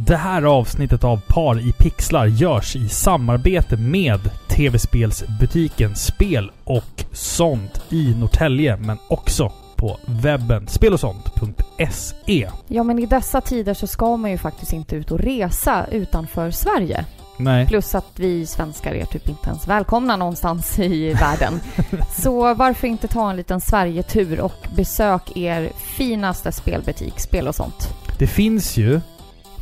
Det här avsnittet av Par i pixlar görs i samarbete med tv-spelsbutiken Spel och sånt i Norrtälje, men också på webben spelosont.se. Ja, men i dessa tider så ska man ju faktiskt inte ut och resa utanför Sverige. Nej, Plus att vi svenskar är typ inte ens välkomna någonstans i världen. Så varför inte ta en liten Sverigetur och besök er finaste spelbutik, Spel och sånt. det finns ju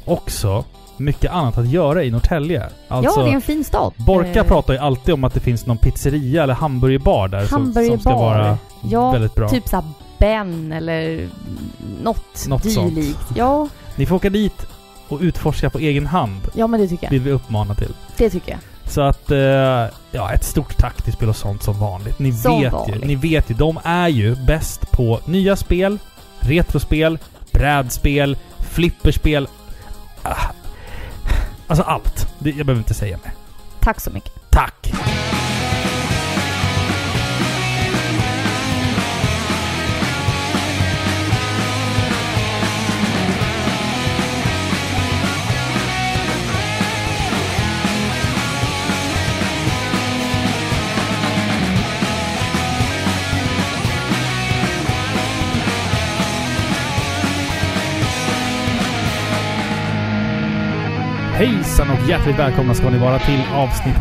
också mycket annat att göra i Norrtälje. Alltså, ja, det är en fin stad. Borka Eh, pratar ju alltid om att det finns någon pizzeria eller hamburgerbar där som, som Hamburgerbar. ska vara Ja, väldigt bra. Typ såhär Ben eller något, Något sånt. dylikt. Ja, Ni får åka dit och utforska på egen hand, ja, men det tycker jag. vill vi uppmana till. Det tycker jag. Så att, eh, ja, ett stort tack till Spel och sånt som vanligt. Ni Som vet vanligt. ju, ni vet ju, de är ju bäst på nya spel, retrospel, brädspel, flipperspel. Ah. Alltså allt. Det, jag behöver inte säga mer. Tack så mycket. Tack! Hejsan och hjärtligt välkomna ska ni vara till avsnitt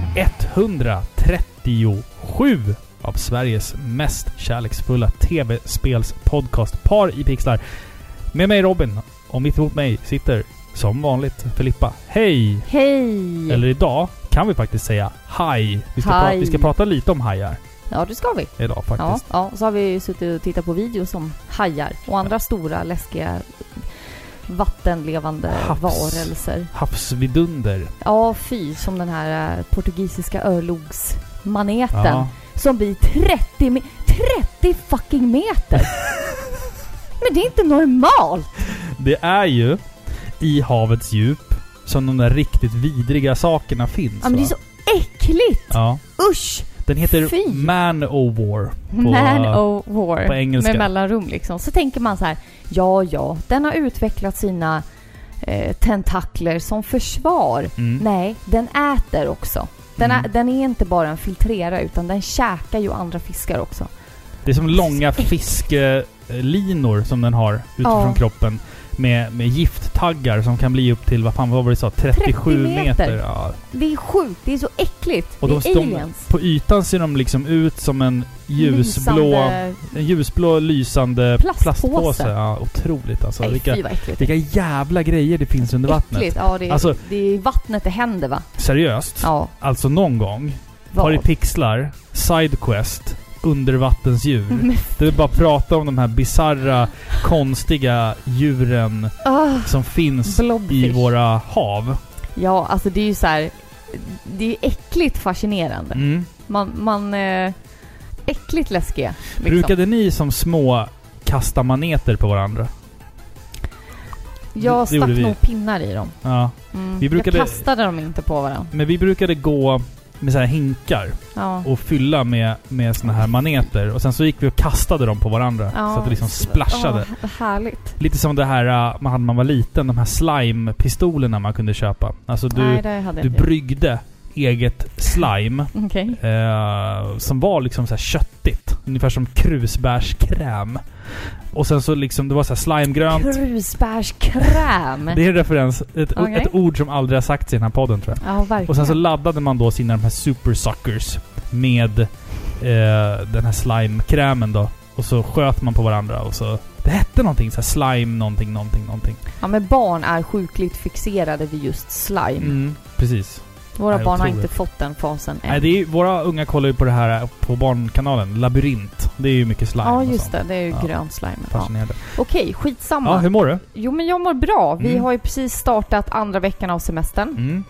137 av Sveriges mest kärleksfulla tv-spelspodcast Par i pixlar. Med mig Robin och mitt emot mig sitter som vanligt Filippa. Hej! Hej! Eller idag kan vi faktiskt säga haj. Vi ska, Haj. pra- vi ska prata lite om hajar Ja, det ska vi. idag Ja, faktiskt. ja, och så har vi suttit och tittat på videos om hajar och andra stora läskiga vattenlevande Havs. varelser. Havsvidunder. Ja, fy, som den här eh, portugisiska örlogsmaneten Ja. som blir 30, me- 30 fucking meter! Men det är inte normalt! Det är ju i havets djup som de där riktigt vidriga sakerna finns. Ja, men det är va? så äckligt! Ja. Usch! Den heter Fy. Man o' War. På, Man o' war. på engelska. Med mellanrum liksom. Så tänker man så här, ja, ja, den har utvecklat sina eh, tentakler som försvar. Mm. Nej, den äter också. Den, Mm. är, den är inte bara en filtrera utan den käkar ju andra fiskar också. Det är som långa fisklinor som den har utifrån Ja. kroppen. Med, med gifttaggar som kan bli upp till, vad fan vad var det du sa? 37 meter. meter. Ja. Det är sjukt, det är så äckligt. Och det de, är de, aliens. på ytan ser de liksom ut som en ljusblå, Lysande- en ljusblå lysande Plastpåse. plastpåse. Ja, otroligt alltså. Nej, vilka, vilka jävla grejer det finns under vattnet. Äckligt, ja det är, Alltså- det är vattnet det händer va? Seriöst. Ja. Alltså någon gång, Vad? Par i pixlar, Sidequest, undervattensdjur. Men, Det är bara att prata om de här bizarra, konstiga djuren ah, som finns blobfish. i våra hav. Ja, alltså det är ju så här. Det är ju äckligt fascinerande. Mm. Man, man eh, äckligt läskiga. Liksom. Brukade ni som små kasta maneter på varandra? Jag stack vi. nog pinnar i dem. Ja. Mm. Vi brukade- Jag kastade dem inte på varandra. Men vi brukade gå med så här hinkar Ja. och fylla med, med såna här maneter. Och sen så gick vi och kastade dem på varandra. Ja, så att det liksom splashade. Vad härligt. Lite som det här uh, man hade när man var liten, de här slime-pistolerna man kunde köpa. Alltså du, Nej, du bryggde eget slime Okej. eh, som var liksom så här köttigt. Ungefär som krusbärskräm. Och sen så liksom, det var så slimegrönt. Krusbärskräm. Det är en referens, ett, Okej. ett ord som aldrig har sagts i den här podden tror jag. Ja. Och sen så laddade man då sina de här super suckers med eh, den här slime-krämen då. Och så sköt man på varandra och så... Det hette någonting så slime någonting, någonting, någonting. Ja, men barn är sjukligt fixerade vid just slime. Mm, precis. Våra Nej, barn har inte fått den fasen än. Nej, det är, våra unga kollar ju på det här på Barnkanalen. Labyrint. Det är ju mycket slime Ja, just det. Det är ju Ja. grön slime. Ja. Fascinerande. Okej, skitsamma. Ja, hur mår du? Jo, men jag mår bra. Vi Mm. har ju precis startat andra veckan av semestern. Mm.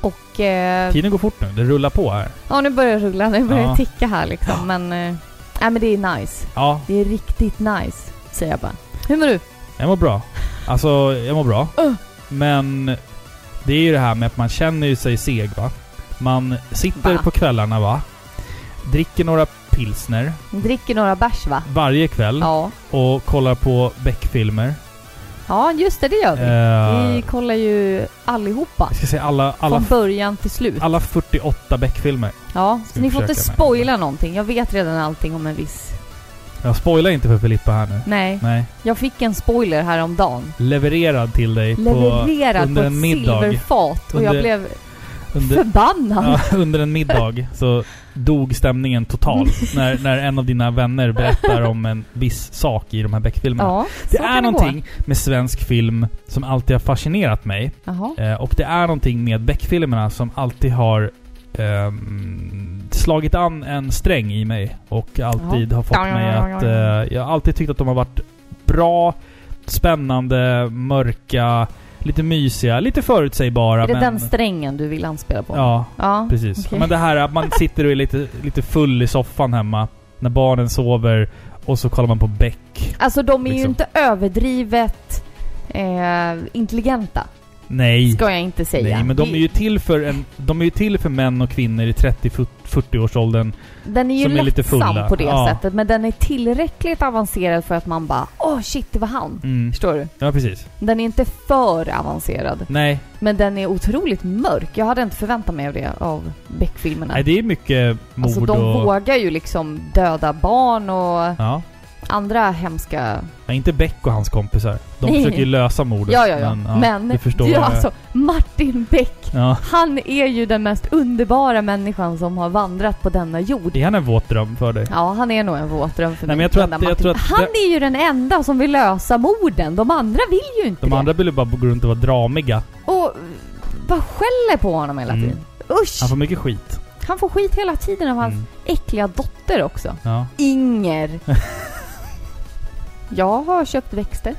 Och... Eh, Tiden går fort nu. Det rullar på här. ja, nu börjar det rulla. Nu börjar Ja. det ticka här liksom. Men... Eh, nej, men det är nice. Ja, Det är riktigt nice, säger jag bara. Hur mår du? jag mår bra. Alltså, jag mår bra. Uh. Men det är ju det här med att man känner ju sig seg va. Man sitter Va? på kvällarna va. Dricker några pilsner Dricker några bärs, va? varje kväll Ja. och kollar på Beck-filmer. Ja, just det, det gör vi. Eh, Vi kollar ju allihopa. jag ska säga alla, alla, Från början till slut. alla 48 Beck-filmer. Ja, så ni får inte med. spoila någonting. Jag vet redan allting om en viss... Jag spoilar inte för Filippa här nu. Nej, Nej. jag fick en spoiler häromdagen. Levererad till dig på, Levererad på under ett en middag. silverfat och jag Under- blev under, förbannad. ja, under en middag så dog stämningen totalt när, när en av dina vänner berättar om en viss sak i de här Beck-filmerna. Ja, det är någonting med svensk film som alltid har fascinerat mig. Gå. Eh, och det är någonting med Beck-filmerna som alltid har ehm, slagit an en sträng i mig. Och alltid har fått mig att... Eh, jag har alltid tyckt att de har varit bra, spännande, mörka, lite mysiga, lite förutsägbara. Är det men, den strängen du vill anspela på? Ja, Ja. precis. okej. Men det här att man sitter och är lite, lite full i soffan hemma när barnen sover och så kollar man på Beck. Alltså de är ju Liksom. inte överdrivet eh, intelligenta. Nej. Ska jag inte säga. Nej, men de är ju till för en, de är ju till för män och kvinnor i 30-40-årsåldern. Den är ju som är lite fulla. på det Ja. sättet, men den är tillräckligt avancerad för att man bara Åh shit, det var han. Mm. Förstår du? Ja, precis. Den är inte för avancerad. Nej, Men den är otroligt mörk. Jag hade inte förväntat mig av det av Beck-filmerna. nej, det är mycket mord Alltså de och... vågar ju liksom döda barn och Ja. Andra hemska... Nej, inte Beck och hans kompisar. De Nej. försöker ju lösa mordet. Ja, ja, ja. Men, du förstår ja, alltså Martin Beck, Ja. han är ju den mest underbara människan som har vandrat på denna jord. Är han en våt dröm för dig? Ja, han är nog en våt dröm för Nej, mig. men jag tror att- jag tror att Han är ju den enda som vill lösa morden. De andra vill ju inte De det. andra vill ju bara gå runt och vara dramiga. Och bara skäller på honom hela Mm. tiden. Usch! Han får mycket skit. Han får skit hela tiden av hans Mm. äckliga dotter också. Ja. Inger. jag har köpt växter.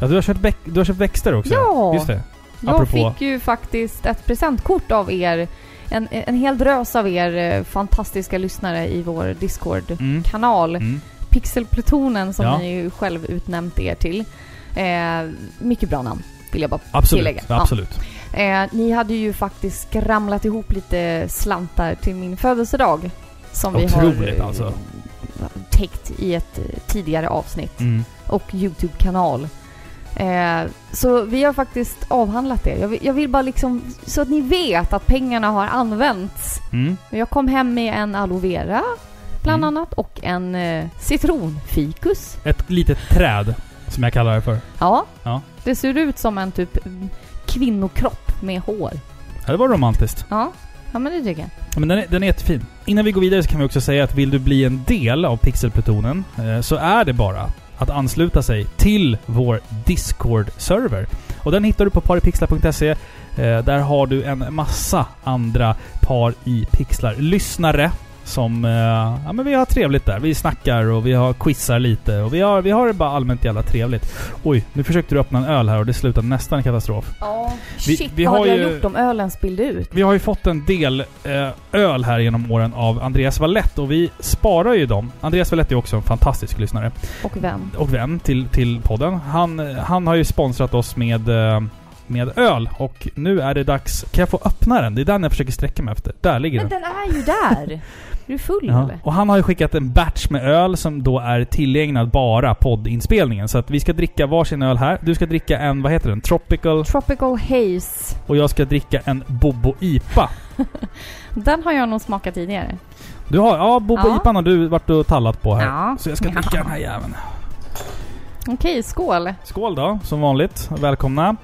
ja, du har köpt, du har köpt växter också? Ja. Just det. Jag Apropå. fick ju faktiskt ett presentkort av er. En, en hel drös av er eh, fantastiska lyssnare i vår Discord-kanal. Mm. Mm. Pixelplutonen som Ja. ni ju själv utnämnt er till. Eh, mycket bra namn, vill jag bara Absolut. tillägga. Absolut. Eh, ni hade ju faktiskt skramlat ihop lite slantar till min födelsedag. Som vi Otroligt, har alltså. Täckt i ett eh, tidigare avsnitt. Mm. Och Youtube-kanal. Eh, så vi har faktiskt avhandlat det. Jag vill, jag vill bara liksom, så att ni vet att pengarna har använts. Mm. Jag kom hem med en aloe vera, bland Mm. annat, och en eh, citronfikus. Ett litet träd, som jag kallar det för. Ja, Ja. det ser ut som en typ mm, kvinnokropp med hår. Det var romantiskt. Ja, ja men det tycker jag. Ja, men den är, den är jättefin. Innan vi går vidare så kan vi också säga att vill du bli en del av Pixelplutonen eh, så är det bara att ansluta sig till vår Discord-server. Och den hittar du på paripixlar.se. Eh, där har du en massa andra par i pixlar. Som... Eh, ja men vi har trevligt där. Vi snackar och vi har quizar lite och vi har, vi har det bara allmänt jävla trevligt. Oj, nu försökte du öppna en öl här och det slutade nästan i katastrof. Ja, Vi- shit vi vad har hade jag ju- gjort om ölen spillde ut? Vi har ju fått en del eh, öl här genom åren av Andreas Wallett och vi sparar ju dem. Andreas Wallett är också en fantastisk lyssnare Och vem? och vän till, till podden. Han, han har ju sponsrat oss med, eh, med öl och nu är det dags... Kan jag få öppna den? Det är den jag försöker sträcka mig efter. Där ligger Men den. den är ju där! Är du full Ja. eller? Och han har ju skickat en batch med öl som då är tillägnad bara poddinspelningen. Så att vi ska dricka varsin öl här. Du ska dricka en, vad heter den? Tropical. Tropical Haze. Och jag ska dricka en Bobo IPA. Den har jag nog smakat tidigare. Du har, ja, Bobo Ja. IPA har du varit och tallat på här. Ja. Så jag ska dricka den här jäveln. Okej, skål. Skål då, som vanligt. Välkomna.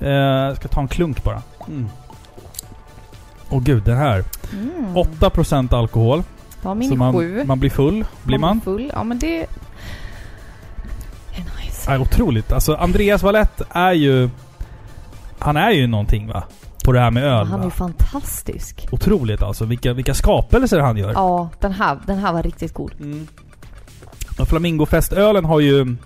Eh, ska ta en klunk bara. Mm. Åh gud, den här. Mm. 8% alkohol. Så min man, sju. man blir full. Blir man? full. Ja, men det... är nice. Ja, otroligt. Alltså Andreas Wallett är ju... Han är ju någonting va? På det här med öl Han är ju va? fantastisk. Otroligt alltså. Vilka, vilka skapelser han gör. Ja, den här, den här var riktigt god. Mm. Flamingofestölen har ju...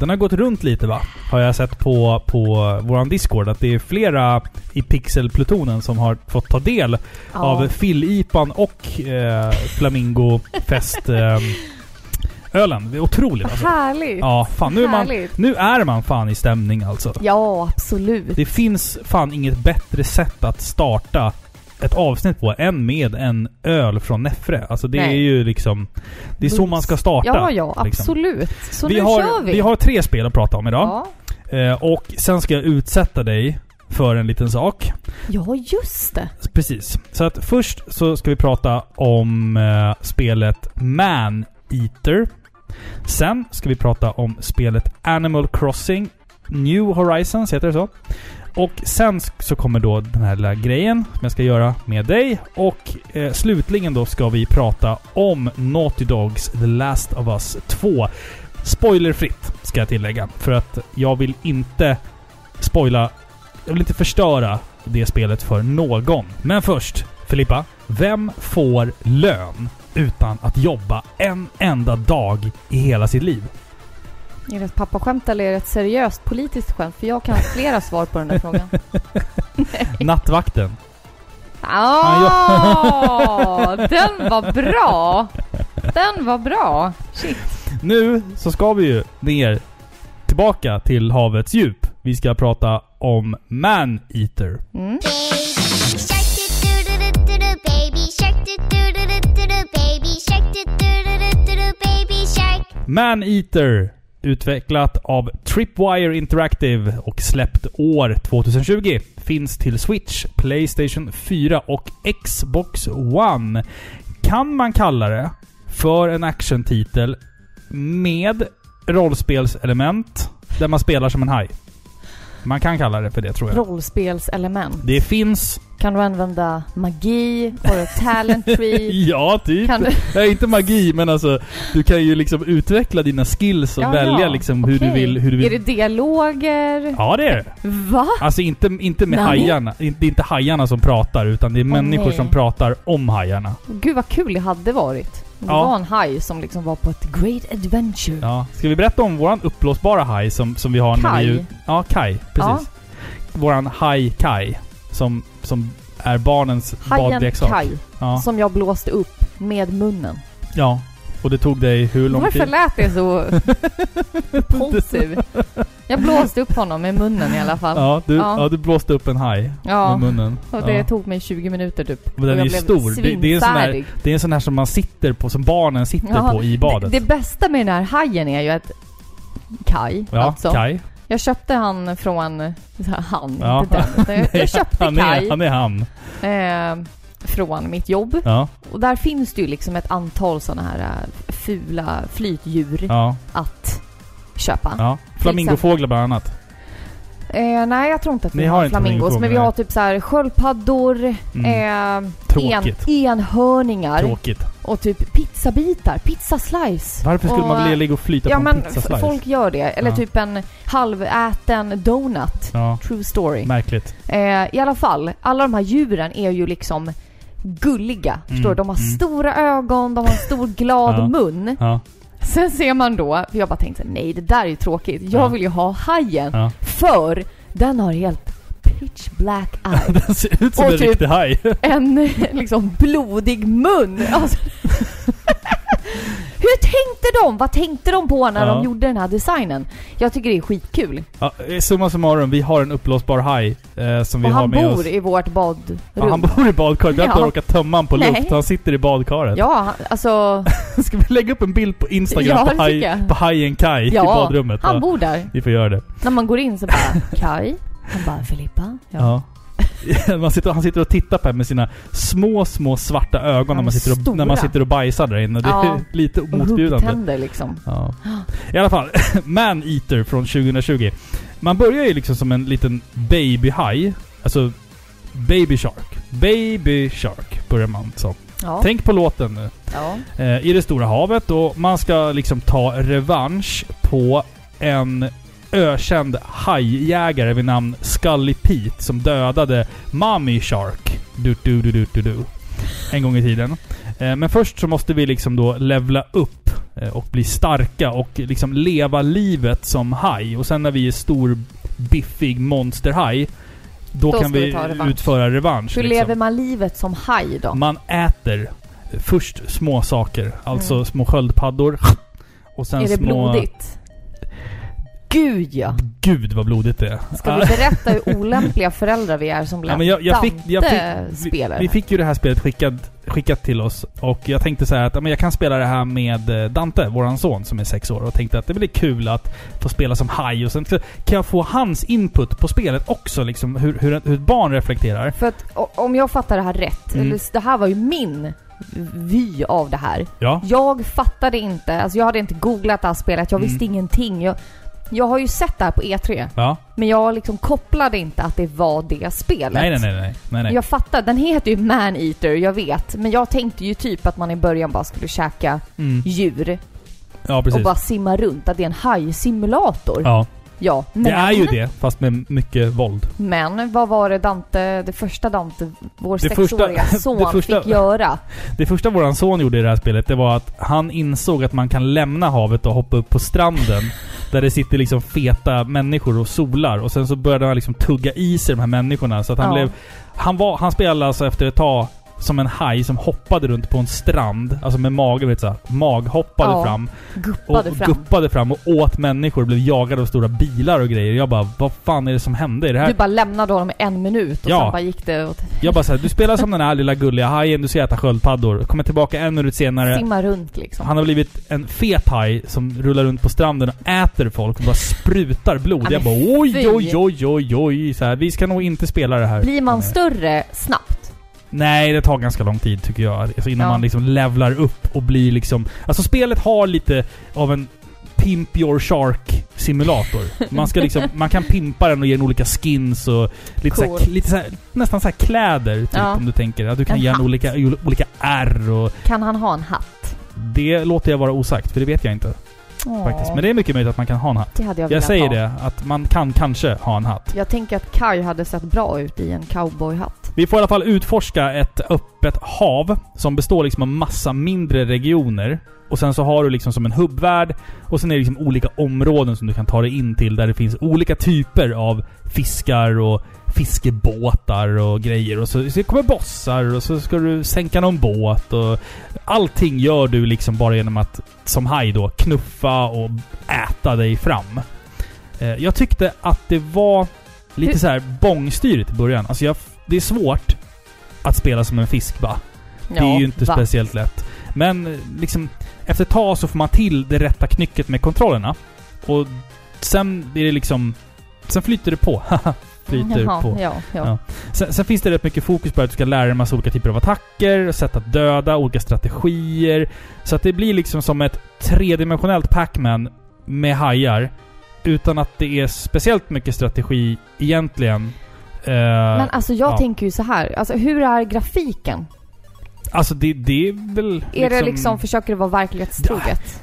Den har gått runt lite va? Har jag sett på, på våran Discord. Att det är flera i Pixelplutonen som har fått ta del Ja. av Fill-IPan och eh, Flamingofest eh, ölen. Det är otroligt alltså. härligt. Ja, fan nu är, man, Härligt. nu är man fan i stämning alltså. Ja, absolut. Det finns fan inget bättre sätt att starta ett avsnitt på än med en öl från Neffre. Alltså det Nej. är ju liksom... Det är så man ska starta. Ja, ja, liksom. absolut. Så vi, nu har, kör vi. vi har tre spel att prata om idag. Ja. Eh, och sen ska jag utsätta dig för en liten sak. Ja, just det. Precis. Så att först så ska vi prata om eh, spelet Man Eater. Sen ska vi prata om spelet Animal Crossing New Horizons, heter det så? Och sen så kommer då den här lilla grejen som jag ska göra med dig. Och eh, slutligen då ska vi prata om Naughty Dogs The Last of Us 2. Spoilerfritt, ska jag tillägga. För att jag vill inte spoila... Jag vill inte förstöra det spelet för någon. Men först, Filippa. Vem får lön utan att jobba en enda dag i hela sitt liv? Är det ett pappaskämt eller är det ett seriöst politiskt skämt? För jag kan ha flera svar på den där frågan. Nattvakten. Ah, den var bra! Den var bra. Shit. Nu så ska vi ju ner tillbaka till havets djup. Vi ska prata om Man-Eater. Mm. Man-Eater. Utvecklat av Tripwire Interactive och släppt år 2020. Finns till Switch, Playstation 4 och Xbox One. Kan man kalla det för en actiontitel med rollspelselement där man spelar som en haj? Man kan kalla det för det tror jag. Rollspelselement. Det finns... Kan du använda magi? Har du talent tree? Ja, typ. Kan du... Nej, inte magi, men alltså du kan ju liksom utveckla dina skills och Ja, välja ja. liksom hur du vill... Hur du Är vill. det dialoger? Ja, det är det. Va? Alltså inte, inte med Nej. hajarna. Det är inte hajarna som pratar, utan det är Åh, människor nej. som pratar om hajarna. Gud vad kul det hade varit. Det Ja. var en haj som liksom var på ett great adventure. Ja. Ska vi berätta om våran uppblåsbara haj som, som vi har när Kaj. vi... Ja, Kai. Precis. Våran haj Kai. Som, som är barnens Hajen badleksak. Kaj, Ja. som jag blåste upp med munnen. ja. Och det tog dig hur lång Varför tid? lät det så impulsiv? Jag blåste upp honom med munnen i alla fall. Ja du, Ja. ja. du blåste upp en haj Ja, med munnen. och det ja. tog mig 20 minuter typ. Men den är ju stor. Det- det är en sån här- svinfärdig. Det är en sån här som man sitter på, som barnen sitter Ja, på i badet. Det, det bästa med den här hajen är ju att Kai, ja, alltså. Kai. Jag köpte han från... så här, Han, Ja. inte den. utan Jag, jag köpte han Kai är, han är han. eh, från mitt jobb. Ja, Och där finns det ju liksom ett antal sådana här eh, fula flytdjur ja, att köpa. ja. Flamingofåglar bland annat. Eh, nej, jag tror inte att vi Ni har, har inte flamingos, men vi har typ så här sköldpaddor, Mm. eh, en, Tråkigt. enhörningar Tråkigt. och typ pizzabitar, pizzaslice. Varför skulle och, man vilja ligga och flyta Ja på en men f- pizzaslice? folk gör det. Eller Ja. typ en halväten donut. Ja, True story. märkligt. Eh, I alla fall, alla de här djuren är ju liksom gulliga. Förstår du? De har mm. stora ögon, de har en stor glad Ja. mun. Ja, Sen ser man då, för jag bara tänkte nej det där är ju tråkigt. Jag Ja. vill ju ha hajen. ja. För den har helt pitch black eye. Den ser ut som Och en typ- riktig haj. En liksom blodig mun. Alltså. Hur tänkte de? Vad tänkte de på när Ja. de gjorde den här designen? Jag tycker det är skitkul. Ja, eh, summa summarum, vi har en uppblåsbar haj eh, som vi har han med bor oss. i vårt badrum. Ja, han bor i badkaret. Vi har inte råkat tömma han på Nej. luft. Han sitter i badkaret. Ja, han- alltså... Ska vi lägga upp en bild på Instagram Ja, på, haj, på hajen Kai i badrummet? han Ja, bor där. Vi får göra det. När man går in så bara Kai. Han bara Filippa. Ja. Man sitter, han sitter och tittar på en med sina små, små svarta ögon när är man, sitter och, när man sitter och bajsar där inne. Det är Ja. lite motbjudande. huggtänder liksom. Ja. I alla fall, Man Eater från 2020. Man börjar ju liksom som en liten babyhaj. Alltså, Baby Shark. Baby Shark börjar man som. Ja. Tänk på låten nu. ja. Eh, I det stora havet och man ska liksom ta revansch på en ökänd hajjägare vid namn Scully Pete som dödade Mommy Shark. Du, du, du, du, du, du. En gång i tiden. Eh, men först så måste vi liksom då levla upp eh, och bli starka och liksom leva livet som haj. Och sen när vi är stor, biffig monsterhaj, då, Då kan vi revansch. utföra revansch. Hur liksom. lever man livet som haj då? Man äter först små saker. Alltså Mm. små sköldpaddor. Och sen är det små... blodigt? Gud ja! Gud vad blodigt det är. Ska vi berätta hur olämpliga föräldrar vi är som lät Ja, men jag, jag fick, jag fick, vi, vi fick ju det här spelet skickat, skickat till oss och jag tänkte så att men jag kan spela det här med eh, Dante, våran son som är sex år och tänkte att det blir kul att få spela som haj och sen kan jag få hans input på spelet också liksom hur, hur, hur ett barn reflekterar. För att om jag fattar det här rätt, Mm. det här var ju min vy av det här. Ja. Jag fattade inte, alltså jag hade inte googlat det här spelet, jag Mm. visste ingenting. Jag, jag har ju sett det här på E3, Ja. men jag liksom kopplade inte att det var det spelet. Nej, nej, nej, nej. nej, nej. Jag fattar, den heter ju Man-Eater, jag vet. Men jag tänkte ju typ att man i början bara skulle käka Mm. djur Ja, och precis. bara simma runt. Att det är en hajsimulator. Ja. Ja, men, det är ju det, fast med mycket våld. Men vad var det Dante, det första Dante, vår Det första- sexåriga det son första- fick göra? Det första våran son gjorde i det här spelet, det var att han insåg att man kan lämna havet och hoppa upp på stranden. där det sitter liksom feta människor och solar. Och sen så började han liksom tugga i sig de här människorna. Så att han Ja. blev... Han, var, han spelade alltså efter ett tag som en haj som hoppade runt på en strand. Alltså med magen, vet du, så här, maghoppade Ja, fram. Och, Guppade och fram. guppade fram och åt människor. Blev jagad av stora bilar och grejer. Jag bara, vad fan är det som hände? Är det här Du bara lämnade honom i en minut och Ja. sen bara gick det åt... Jag bara såhär, du spelar som den här lilla gulliga hajen, du ska äta sköldpaddor. Kommer tillbaka en minut senare. Simma runt liksom. Han har blivit en fet haj som rullar runt på stranden och äter folk och bara sprutar blod. Ja, jag bara oj, oj, oj, oj, oj. Så här, vi ska nog inte spela det här. Blir man större snabbt? Nej, det tar ganska lång tid tycker jag. Alltså innan Ja. man liksom levlar upp och blir liksom... Alltså spelet har lite av en Pimp Your Shark simulator. Man ska liksom, man kan pimpa den och ge den olika skins och lite, Cool. lite så här, nästan så här kläder typ Ja. om du tänker. Att du kan En ge den olika, olika R och Kan han ha en hatt? det låter jag vara osagt för det vet jag inte faktiskt. Men det är mycket möjligt att man kan ha en hatt. det hade jag Jag säger ha. det, att man kan kanske ha en hatt. Jag tänker att Kai hade sett bra ut i en cowboyhatt. Vi får i alla fall utforska ett öppet hav som består liksom av massa mindre regioner. Och sen så har du liksom som en hubbvärld och sen är det liksom olika områden som du kan ta dig in till där det finns olika typer av fiskar och fiskebåtar och grejer. Och så, så kommer bossar och så ska du sänka någon båt och allting gör du liksom bara genom att som haj då knuffa och äta dig fram. Eh, jag tyckte att det var lite så här bångstyrigt i början. Alltså jag, det är svårt att spela som en fisk va? Det är ju inte va? speciellt lätt. Men liksom, efter ett tag så får man till det rätta knycket med kontrollerna. Och sen är det liksom... Sen flyter det på. flyter Jaha, på. Ja, ja. Ja. Sen, sen finns det rätt mycket fokus på att du ska lära dig en massa olika typer av attacker, sätt att döda, olika strategier. Så att det blir liksom som ett tredimensionellt Pac-Man med hajar. Utan att det är speciellt mycket strategi egentligen. Eh, Men alltså jag ja. tänker ju så här. Alltså hur är grafiken? Alltså det, det är väl... Är det liksom, försöker det vara verklighetstroget?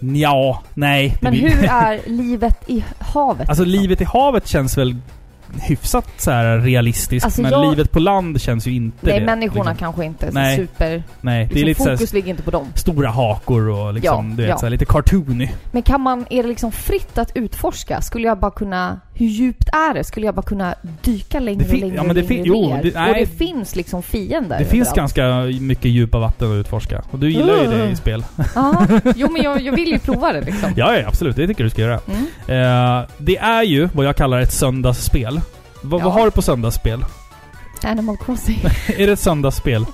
Ja, nej. Men hur är livet i havet? Alltså liksom? livet i havet känns väl hyfsat så här realistiskt. Alltså, men jag- livet på land känns ju inte Nej, det. människorna liksom. kanske inte Nej. super... Nej, det Liksom, är lite fokus ligger inte på dem. stora hakor och liksom, Ja, du vet, ja. så här, lite cartoony. Men kan man, är det liksom fritt att utforska? Skulle jag bara kunna, hur djupt är det? Skulle jag bara kunna dyka längre och längre ja, men det längre jo, det- och nej. det finns liksom fiender Det finns överallt. ganska mycket djupa vatten att utforska. Och du gillar ju det i Uh. spel. Ja, jo men jag, jag vill ju prova det liksom. Ja, ja, absolut. Det tycker du ska göra. Mm. Eh, det är ju vad jag kallar ett söndagsspel. Va, Ja. Vad har du på söndagsspel? Animal Crossing. är det ett söndagsspel?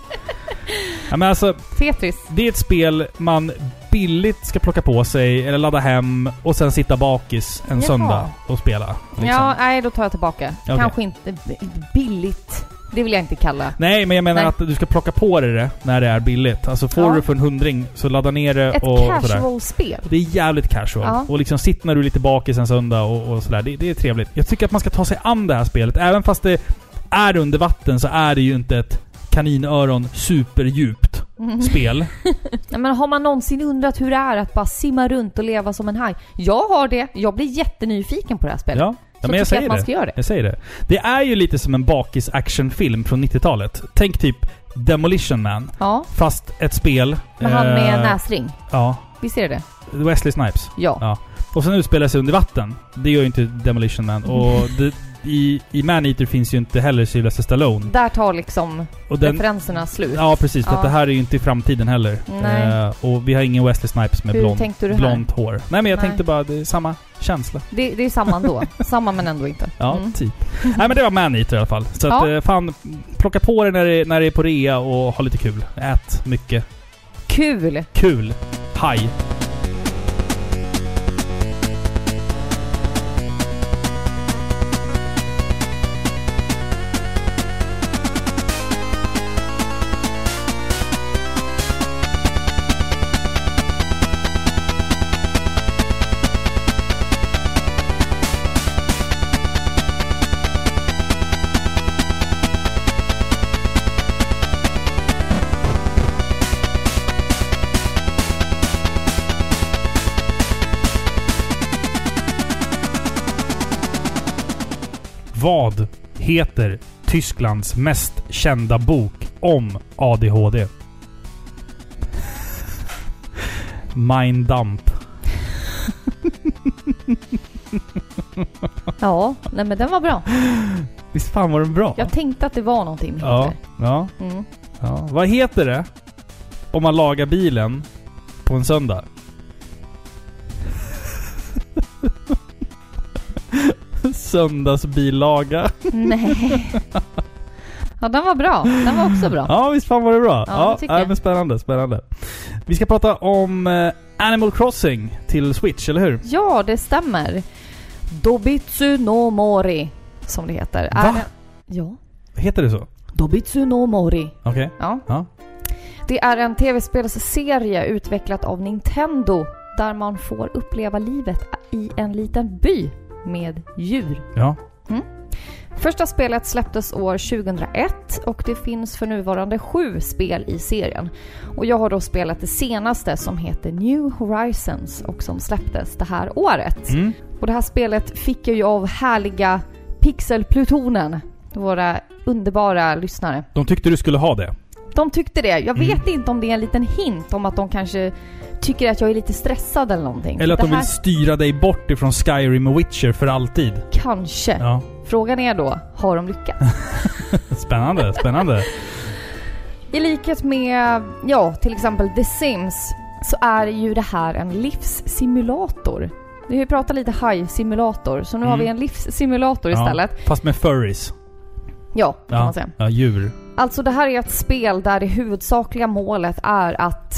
Ja, men alltså, Tetris. det är ett spel man billigt ska plocka på sig eller ladda hem och sen sitta bakis en Jaha. söndag och spela. liksom. Ja, nej då tar jag tillbaka. Okej. Kanske inte billigt. Det vill jag inte kalla. Nej, men jag menar Nej. att du ska plocka på dig det när det är billigt. Alltså får Ja. du för en hundring så ladda ner det Ett och sådär. casual-spel. Det är jävligt casual. Ja. Och liksom sitt när du är lite bakis en söndag och, och sådär. Det, det är trevligt. Jag tycker att man ska ta sig an det här spelet. Även fast det är under vatten så är det ju inte ett kaninöron superdjupt Mm. spel. Nej, men har man någonsin undrat hur det är att bara simma runt och leva som en haj? Jag har det. Jag blir jättenyfiken på det här spelet. Ja, ja men jag säger att man det. ska göra det. Jag säger det. Det är ju lite som en bakis actionfilm från 90-talet. Tänk typ Demolition Man. Ja, Fast ett spel. med han med eh, näsring. Ja. Visst är det det? Wesley Snipes. Ja. Ja. Och sen utspelar sig under vatten. Det gör ju inte Demolition Man. Och det, i, i Man-Eater finns ju inte heller Sylvester Stallone. Där tar liksom Och den, referenserna slut. ja, precis. För att Ja. det här är ju inte i framtiden heller. Nej. Eh, och vi har ingen Wesley Snipes med Hur blond, tänkte du här? blont hår. Nej men jag Nej. tänkte bara, det är samma känsla. Det, det är samma ändå. samma men ändå inte. Ja, Mm. typ. Nej men det var Man-Eater i alla fall. Så att Ja. eh, fan, plocka på det när det, när det är på rea och ha lite kul. Ät mycket. Kul! Kul! Haj! Vad heter Tysklands mest kända bok om ADHD? Mein Damp. Ja, nej men den var bra. Visst fan var den bra? Jag tänkte att det var någonting med ja, ja, Mm. ja. Vad heter det om man lagar bilen på en söndag? Söndagsbillaga. Nej. Ja, den var bra. Den var också bra. Ja, visst fan var det bra. Ja, ja, jag. men spännande, spännande. Vi ska prata om eh, Animal Crossing till Switch, eller hur? Ja, det stämmer. Dobitsu no Mori, som det heter. Va? Är det- Ja. Heter det så? Dobitsu no Mori. Okej. Ja. Ja. Det är en tv-spelsserie utvecklat av Nintendo där man får uppleva livet i en liten by med djur. Ja. Första spelet släpptes år 2001 och det finns för nuvarande sju spel i serien. Och jag har då spelat det senaste som heter New Horizons och som släpptes det här året. Mm. Och det här spelet fick jag ju av härliga Pixelplutonen, våra underbara lyssnare. De tyckte du skulle ha det. De tyckte det. Jag Mm. vet inte om det är en liten hint om att de kanske tycker att jag är lite stressad eller någonting. Eller att det de vill här styra dig bort ifrån Skyrim och Witcher för alltid. kanske. Ja. Frågan är då, har de lyckats? Spännande, spännande. I likhet med, ja, till exempel The Sims så är ju det här en livssimulator. Vi har ju pratat lite haj-simulator, så nu har Mm. vi en livssimulator Ja. istället. Fast med furries. Ja, kan man säga. ja, djur. Alltså det här är ett spel där det huvudsakliga målet är att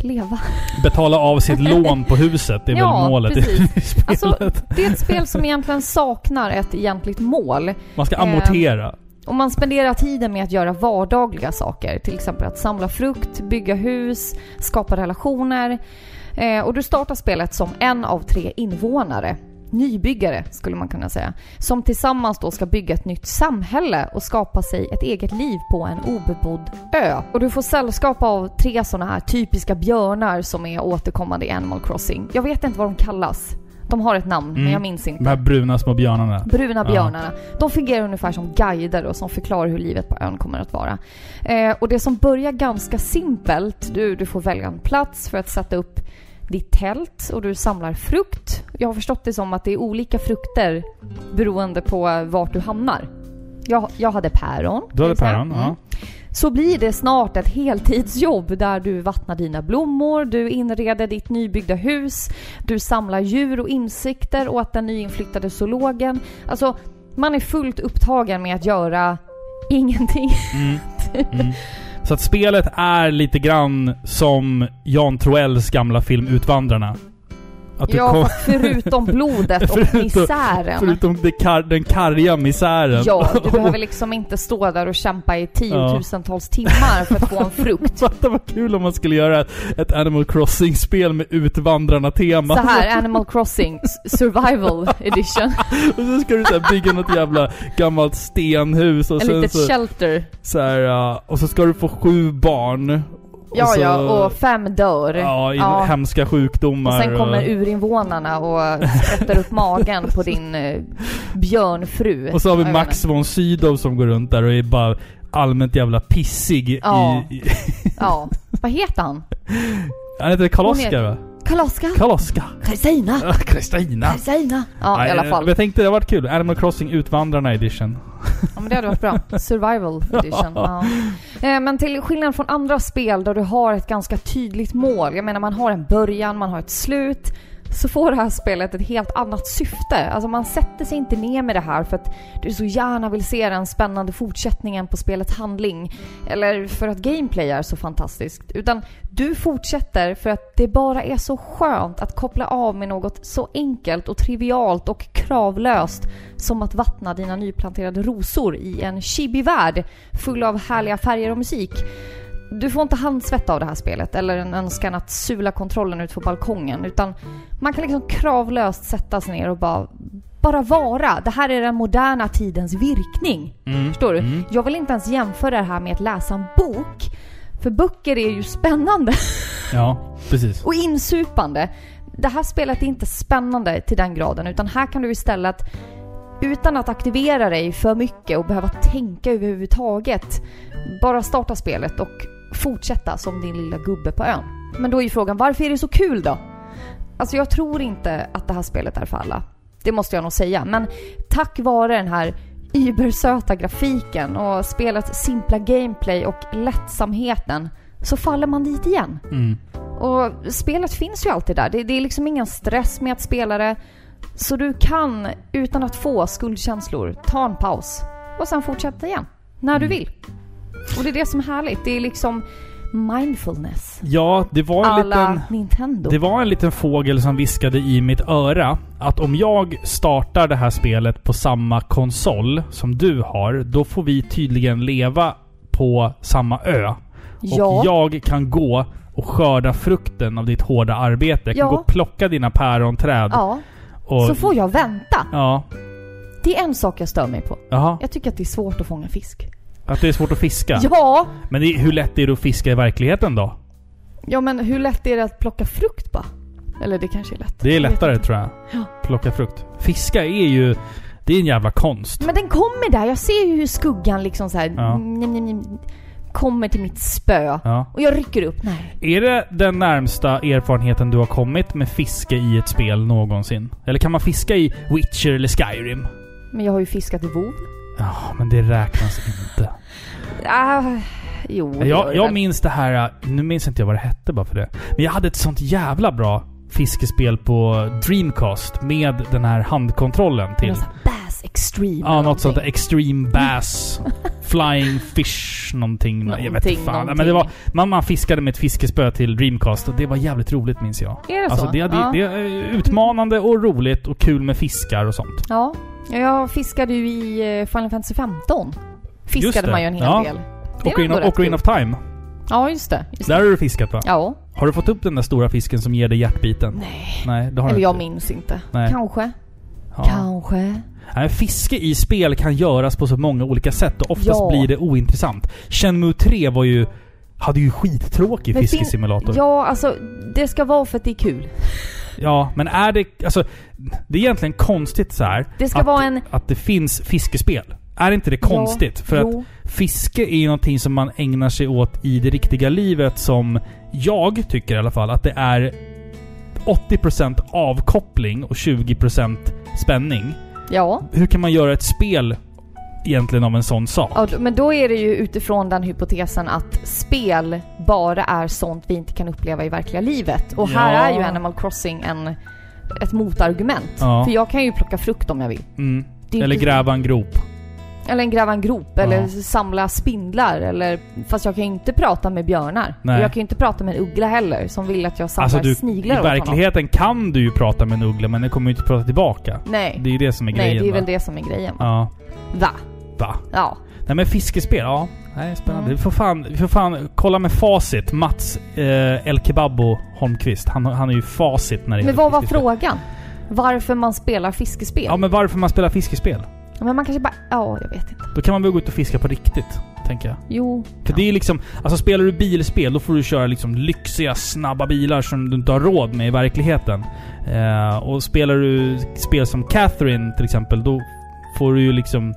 leva. Betala av sitt lån på huset, det är Ja, väl målet precis. i spelet. Alltså, det är ett spel som egentligen saknar ett egentligt mål. Man ska eh, amortera. Och man spenderar tiden med att göra vardagliga saker. Till exempel att samla frukt, bygga hus, skapa relationer. Eh, och du startar spelet som en av tre invånare. Nybyggare skulle man kunna säga. Som tillsammans då ska bygga ett nytt samhälle och skapa sig ett eget liv på en obebodd ö. Och du får sällskap av tre sådana här typiska björnar som är återkommande i Animal Crossing. Jag vet inte vad de kallas. De har ett namn, men Mm. jag minns inte. De här bruna små björnarna. Bruna Ja. björnarna. De fungerar ungefär som guider och som förklarar hur livet på ön kommer att vara. Eh, och det som börjar ganska simpelt, du, du får välja en plats för att sätta upp ditt tält och du samlar frukt. Jag har förstått det som att det är olika frukter beroende på vart du hamnar. Jag, jag hade päron. Du hade päron, Mm. ja. Så blir det snart ett heltidsjobb där du vattnar dina blommor, du inreder ditt nybyggda hus, du samlar djur och insekter åt den nyinflyttade zoologen. Alltså, man är fullt upptagen med att göra ingenting. Mm. Mm. Så att spelet är lite grann som Jan Troells gamla film Utvandrarna. Att du Ja, kom, förutom blodet och Förutom- misären. förutom kar, den karga misären. Ja, du behöver liksom inte stå där och kämpa i tiotusentals timmar för att få en frukt. Fatta vad kul om man skulle göra ett Animal Crossing-spel med Utvandrarna-tema. Så här, Animal Crossing Survival Edition. Och så ska du så här bygga något jävla gammalt stenhus och sen litet så, shelter. så här, ja, och så ska du få sju barn. Ja, så, ja, och fem dör. Ja, i Ja. hemska sjukdomar. Och sen kommer urinvånarna och sprättar upp magen på din eh, björnfru. Och så har vi Max von Sydow som går runt där och är bara allmänt jävla pissig Ja. i... Ja. Vad heter han? han heter Karl Hon Oskar är- va? Kaloska. Kaloska. Kristina. Kristina. Kristina. Ja, i alla fall. Jag tänkte det var kul. Animal Crossing Utvandrarna edition. Ja, men det hade varit bra. Survival edition. Ja. Eh, Men till skillnad från andra spel där du har ett ganska tydligt mål. Jag menar man har en början, man har ett slut. Så får det här spelet ett helt annat syfte. Alltså man sätter sig inte ner med det här för att du så gärna vill se den spännande fortsättningen på spelets handling. Eller för att gameplay är så fantastiskt. Utan du fortsätter för att det bara är så skönt att koppla av med något så enkelt och trivialt och kravlöst som att vattna dina nyplanterade rosor i en chibi-värld full av härliga färger och musik. Du får inte handsvett av det här spelet eller en önskan att sula kontrollen ut på balkongen utan man kan liksom kravlöst sätta sig ner och bara, bara vara. Det här är den moderna tidens virkning. Mm. Förstår du? Mm. Jag vill inte ens jämföra det här med att läsa en bok. För böcker är ju spännande Ja, precis. och insupande. Det här spelet är inte spännande till den graden utan här kan du istället utan att aktivera dig för mycket och behöva tänka överhuvudtaget bara starta spelet och fortsätta som din lilla gubbe på ön. Men då är ju frågan, varför är det så kul då? Alltså jag tror inte att det här spelet är för alla. Det måste jag nog säga. Men tack vare den här übersöta grafiken och spelets simpla gameplay och lättsamheten så faller man dit igen. Mm. Och spelet finns ju alltid där. Det, det är liksom ingen stress med att spela det. Så du kan, utan att få skuldkänslor, ta en paus och sen fortsätta igen. När du Mm. vill. Och det är det som är härligt. Det är liksom mindfulness. Ja, det var en liten... Nintendo. Det var en liten fågel som viskade i mitt öra att om jag startar det här spelet på samma konsol som du har, då får vi tydligen leva på samma ö. ja. Och jag kan gå och skörda frukten av ditt hårda arbete. Jag kan Ja. gå och plocka dina päronträd. ja. och, Så får jag vänta. Ja. Det är en sak jag stör mig på. Jaha. Jag tycker att det är svårt att fånga fisk. Att det är svårt att fiska. Ja! Men det, hur lätt är det att fiska i verkligheten då? Ja men hur lätt är det att plocka frukt bara? Eller det kanske är lätt. Det är Jag lättare inte. tror jag. Ja. Plocka frukt. Fiska är ju... Det är en jävla konst. Men den kommer där. Jag ser ju hur skuggan liksom så här Ja. njam, njam, njam, kommer till mitt spö. Ja. Och jag rycker upp. Nej. Är det den närmsta erfarenheten du har kommit med fiske i ett spel någonsin? Eller kan man fiska i Witcher eller Skyrim? Men jag har ju fiskat i WoW. Ja, men det räknas inte. Ah, jo, Jag, jag minns det här... Nu minns inte jag vad det hette bara för det. Men jag hade ett sånt jävla bra fiskespel på Dreamcast med den här handkontrollen till. Bass Extreme. Ja, något sånt där. någonting. Extreme Bass. Flying Fish någonting. jag vet Någonting, inte fan. någonting. Men det var, man, man fiskade med ett fiskespö till Dreamcast och det var jävligt roligt minns jag. Är det Alltså så? det, det, ja. det är utmanande och roligt och kul med fiskar och sånt. ja. Jag fiskade ju i eh, Final Fantasy 15. Just Fiskade man ju en hel Ja. del. Ocarina, Ocarina of Time. Ja, just det. Just Där har du fiskat va? Ja. Har du fått upp den där stora fisken som ger dig hjärtbiten? Nej. Nej, det har Eller du jag inte. minns inte. Nej. Kanske. Ja. Kanske. Nej, fiske i spel kan göras på så många olika sätt och oftast Ja. blir det ointressant. Shenmue 3 var ju... Hade ju skittråkig fiskesimulator. Ja, alltså det ska vara för att det är kul. Ja, men är det... Alltså, det är egentligen konstigt så här Det ska att, vara en... att det finns fiskespel. Är inte det konstigt? För att jo. fiske är ju någonting som man ägnar sig åt i det riktiga livet som jag tycker i alla fall att det är 80% avkoppling och 20% spänning. Ja. Hur kan man göra ett spel egentligen av en sån sak? ja, men då är det ju utifrån den hypotesen att spel bara är sånt vi inte kan uppleva i verkliga livet. Och här Ja. är ju Animal Crossing en, ett motargument. Ja. För jag kan ju plocka frukt om jag vill. Mm. Eller inte- gräva en grop. Eller en gräva en grop, eller Ja. samla spindlar, eller... Fast jag kan ju inte prata med björnar. Nej. Och jag kan ju inte prata med en uggla heller, som vill att jag samlar Alltså du, i sniglar honom. verkligheten kan du ju prata med en uggla men den kommer ju inte prata tillbaka. Nej. Det är ju det som är Nej, grejen det är va? väl det som är grejen. Ja. Va? Va? Ja. Nej men fiskespel, ja. Nej, spännande. Mm. Vi, får fan, vi får fan kolla med facit. Mats eh, El Kebabo Holmqvist. Han, han är ju facit när det Men gäller vad var frågan? Varför man spelar fiskespel? Ja men varför man spelar fiskespel? Ja, Men man kanske bara... Ja, jag vet inte. Då kan man väl gå ut och fiska på riktigt, tänker jag. Jo. För det är liksom... Alltså spelar du bilspel, då får du köra liksom lyxiga, snabba bilar som du inte har råd med i verkligheten. Eh, och spelar du spel som Catherine till exempel, då får du ju liksom...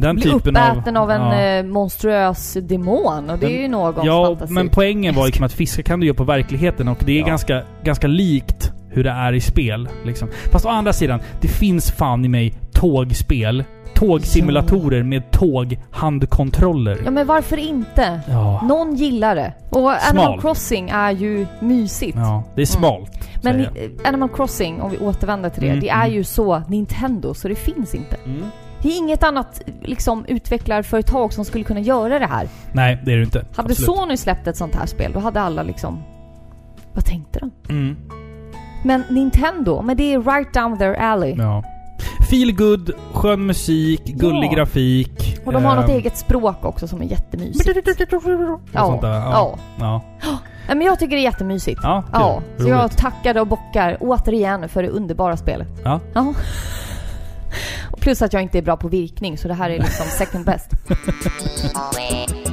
den Bli typen uppäten av, en ja. eh, monstruös demon och det Men- är ju någons Ja, fantasi. men poängen var liksom att fiska kan du göra på verkligheten och det är Ja. ganska, ganska likt hur det är i spel. Liksom. Fast å andra sidan, det finns fan i mig tågspel. Tågsimulatorer med tåghandkontroller. Ja men varför inte? Ja. Någon gillar det. Och Animal. Crossing är ju mysigt. ja, det är smalt. Men säger jag. i- Animal Crossing, om vi återvänder till det, Mm, det är mm. ju så Nintendo, så det finns inte. Mm. Det är inget annat liksom, utvecklarföretag som skulle kunna göra det här. Nej, det är det inte. Hade Absolut. Sony släppt ett sånt här spel, då hade alla liksom... Vad tänkte de? Mm. Men Nintendo, men det är right down their alley. Ja. Feel good, skön musik, gullig Ja. grafik. Och de har något ehm, eget språk också som är jättemysigt. där. Ja. Ja. Nej, men jag tycker det är jättemysigt. Ja, kul. Ja, så jag Roligt. tackar och bockar återigen för det underbara spelet. Ja. Ja. Plus att jag inte är bra på virkning, så det här är liksom second best.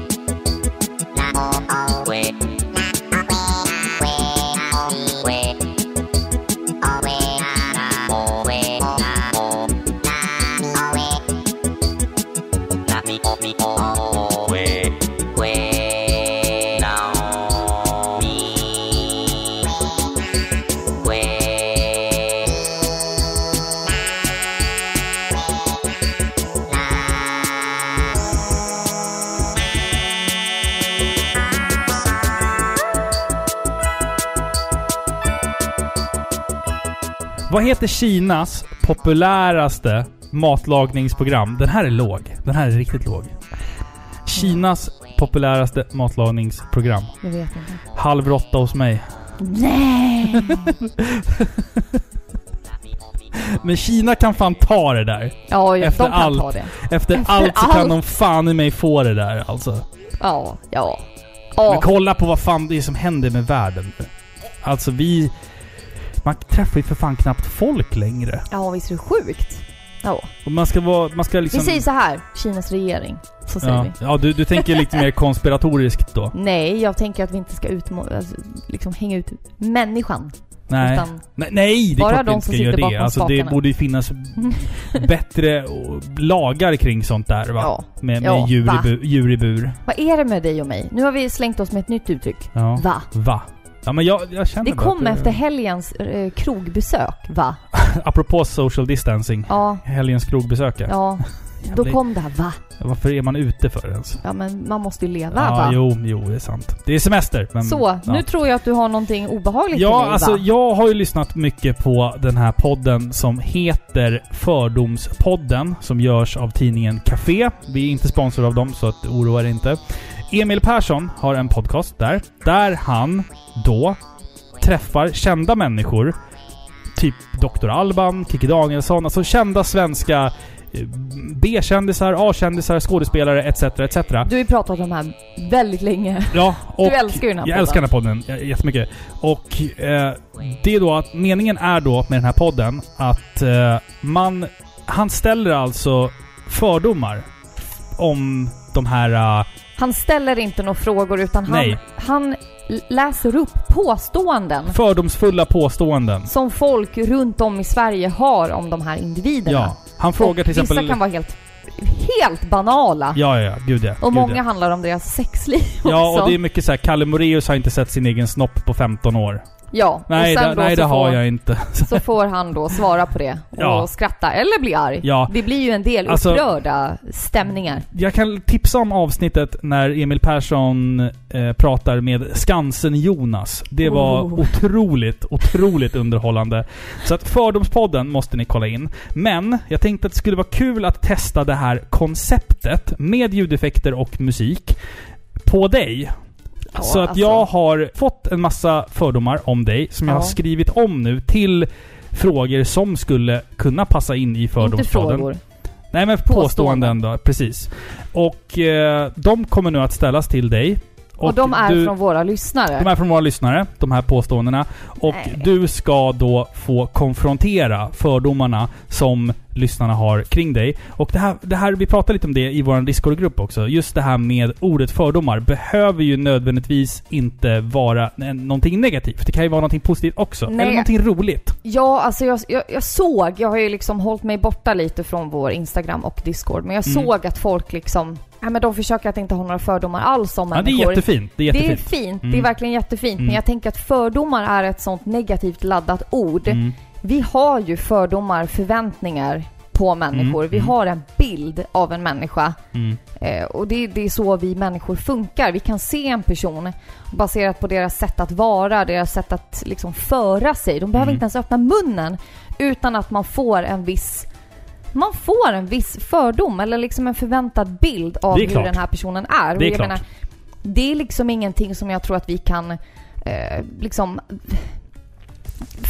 Vad heter Kinas populäraste matlagningsprogram? Den här är låg. Den här är riktigt låg. Kinas populäraste matlagningsprogram. Jag vet inte. Halv åtta hos mig. Nej! Men Kina kan fan ta det där. Ja, Efter de kan allt. ta det. Efter, Efter allt så kan allt. de fan i mig få det där alltså. Ja, ja. Men Ja, kolla på vad fan det är som händer med världen nu. Alltså vi... Man träffar ju för fan knappt folk längre. ja visst är det sjukt? Ja. Och man ska vara... Man ska liksom... Vi säger så här, Kinas regering. Så säger ja, vi. ja du, du tänker lite mer konspiratoriskt då? Nej, jag tänker att vi inte ska utmo- alltså, liksom hänga ut människan. Nej. Utan Nej, nej, det är Bara klart vi de inte som ska göra det. Alltså det borde ju finnas bättre lagar kring sånt där va? Ja. Med, med Ja, djur, va? i bu, djur i bur. vad är det med dig och mig? Nu har vi slängt oss med ett nytt uttryck. Ja. Va? Va? Ja men jag, jag känner Det kom att efter helgens eh, krogbesök, va? Apropå social distancing. Ja, Helgens krogbesök ja. ja. Då kom det här, va? Varför är man ute för ens? Ja men man måste ju leva, Ja, va? jo, jo, det är sant. Det är semester. Men, Så, ja. nu tror jag att du har någonting obehagligt Ja, mig, alltså va? jag har ju lyssnat mycket på den här podden som heter Fördomspodden, som görs av tidningen Café. Vi är inte sponsrade av dem, så att oroa er inte. Emil Persson har en podcast där, där han då träffar kända människor. Typ Dr. Alban, Kikki Danielsson, alltså kända svenska eh, B-kändisar, A-kändisar, skådespelare etc. etc. Du har ju pratat om det här väldigt länge. Ja, och Du älskar ju den här Jag podden. älskar den här podden jättemycket. Och eh, det är då att meningen är då med den här podden att eh, man... Han ställer alltså fördomar om de här... Han ställer inte några frågor utan han, Nej. han läser upp påståenden fördomsfulla påståenden. som folk runt om i Sverige har om de här individerna. Ja. Han frågar till Vissa exempel... kan vara helt, helt banala. Ja, ja, ja. Gud ja. och gud, många ja. handlar om deras sexliv också. Ja, och det är mycket så här. Kalle Moraeus har inte sett sin egen snopp på 15 år. Ja, Nej, och sen det, då nej så det får, har jag inte. Så får han då svara på det och Ja. skratta eller bli arg. Ja. Det blir ju en del Alltså- upprörda stämningar. Jag kan tipsa om avsnittet när Emil Persson eh, pratar med Skansen-Jonas. Det var Oh. otroligt, otroligt underhållande. Så att Fördomspodden måste ni kolla in. Men jag tänkte att det skulle vara kul att testa det här konceptet med ljudeffekter och musik på dig. Så att alltså. jag har fått en massa fördomar om dig som jag Ja. har skrivit om nu till frågor som skulle kunna passa in i Inte Fördomspodden. frågor. Nej men påståenden då, precis. Och eh, de kommer nu att ställas till dig. Och, de är du, från våra lyssnare. de är från våra lyssnare, de här påståendena. Och Nej. du ska då få konfrontera fördomarna som lyssnarna har kring dig. Och det här, det här, vi pratade lite om det i vår Discord-grupp också. Just det här med ordet fördomar behöver ju nödvändigtvis inte vara någonting negativt. Det kan ju vara någonting positivt också. Nej. Eller någonting roligt. Ja, alltså jag, jag, jag såg, jag har ju liksom hållit mig borta lite från vår Instagram och Discord, men jag Mm. såg att folk liksom, ja men de försöker att inte ha några fördomar alls om Ja, det är människor. jättefint. Det är Det är jättefint. fint, det Mm. är verkligen jättefint. Mm. Men jag tänker att fördomar är ett sånt negativt laddat ord. Mm. Vi har ju fördomar, förväntningar på människor. Mm, Vi mm. har en bild av en människa. Mm. Eh, och det, det är så vi människor funkar. Vi kan se en person baserat på deras sätt att vara, deras sätt att liksom föra sig. De behöver inte ens öppna munnen utan att man får en viss man får en viss fördom eller liksom en förväntad bild av hur den här personen är. Det är klart. Menar, det är liksom ingenting som jag tror att vi kan eh, liksom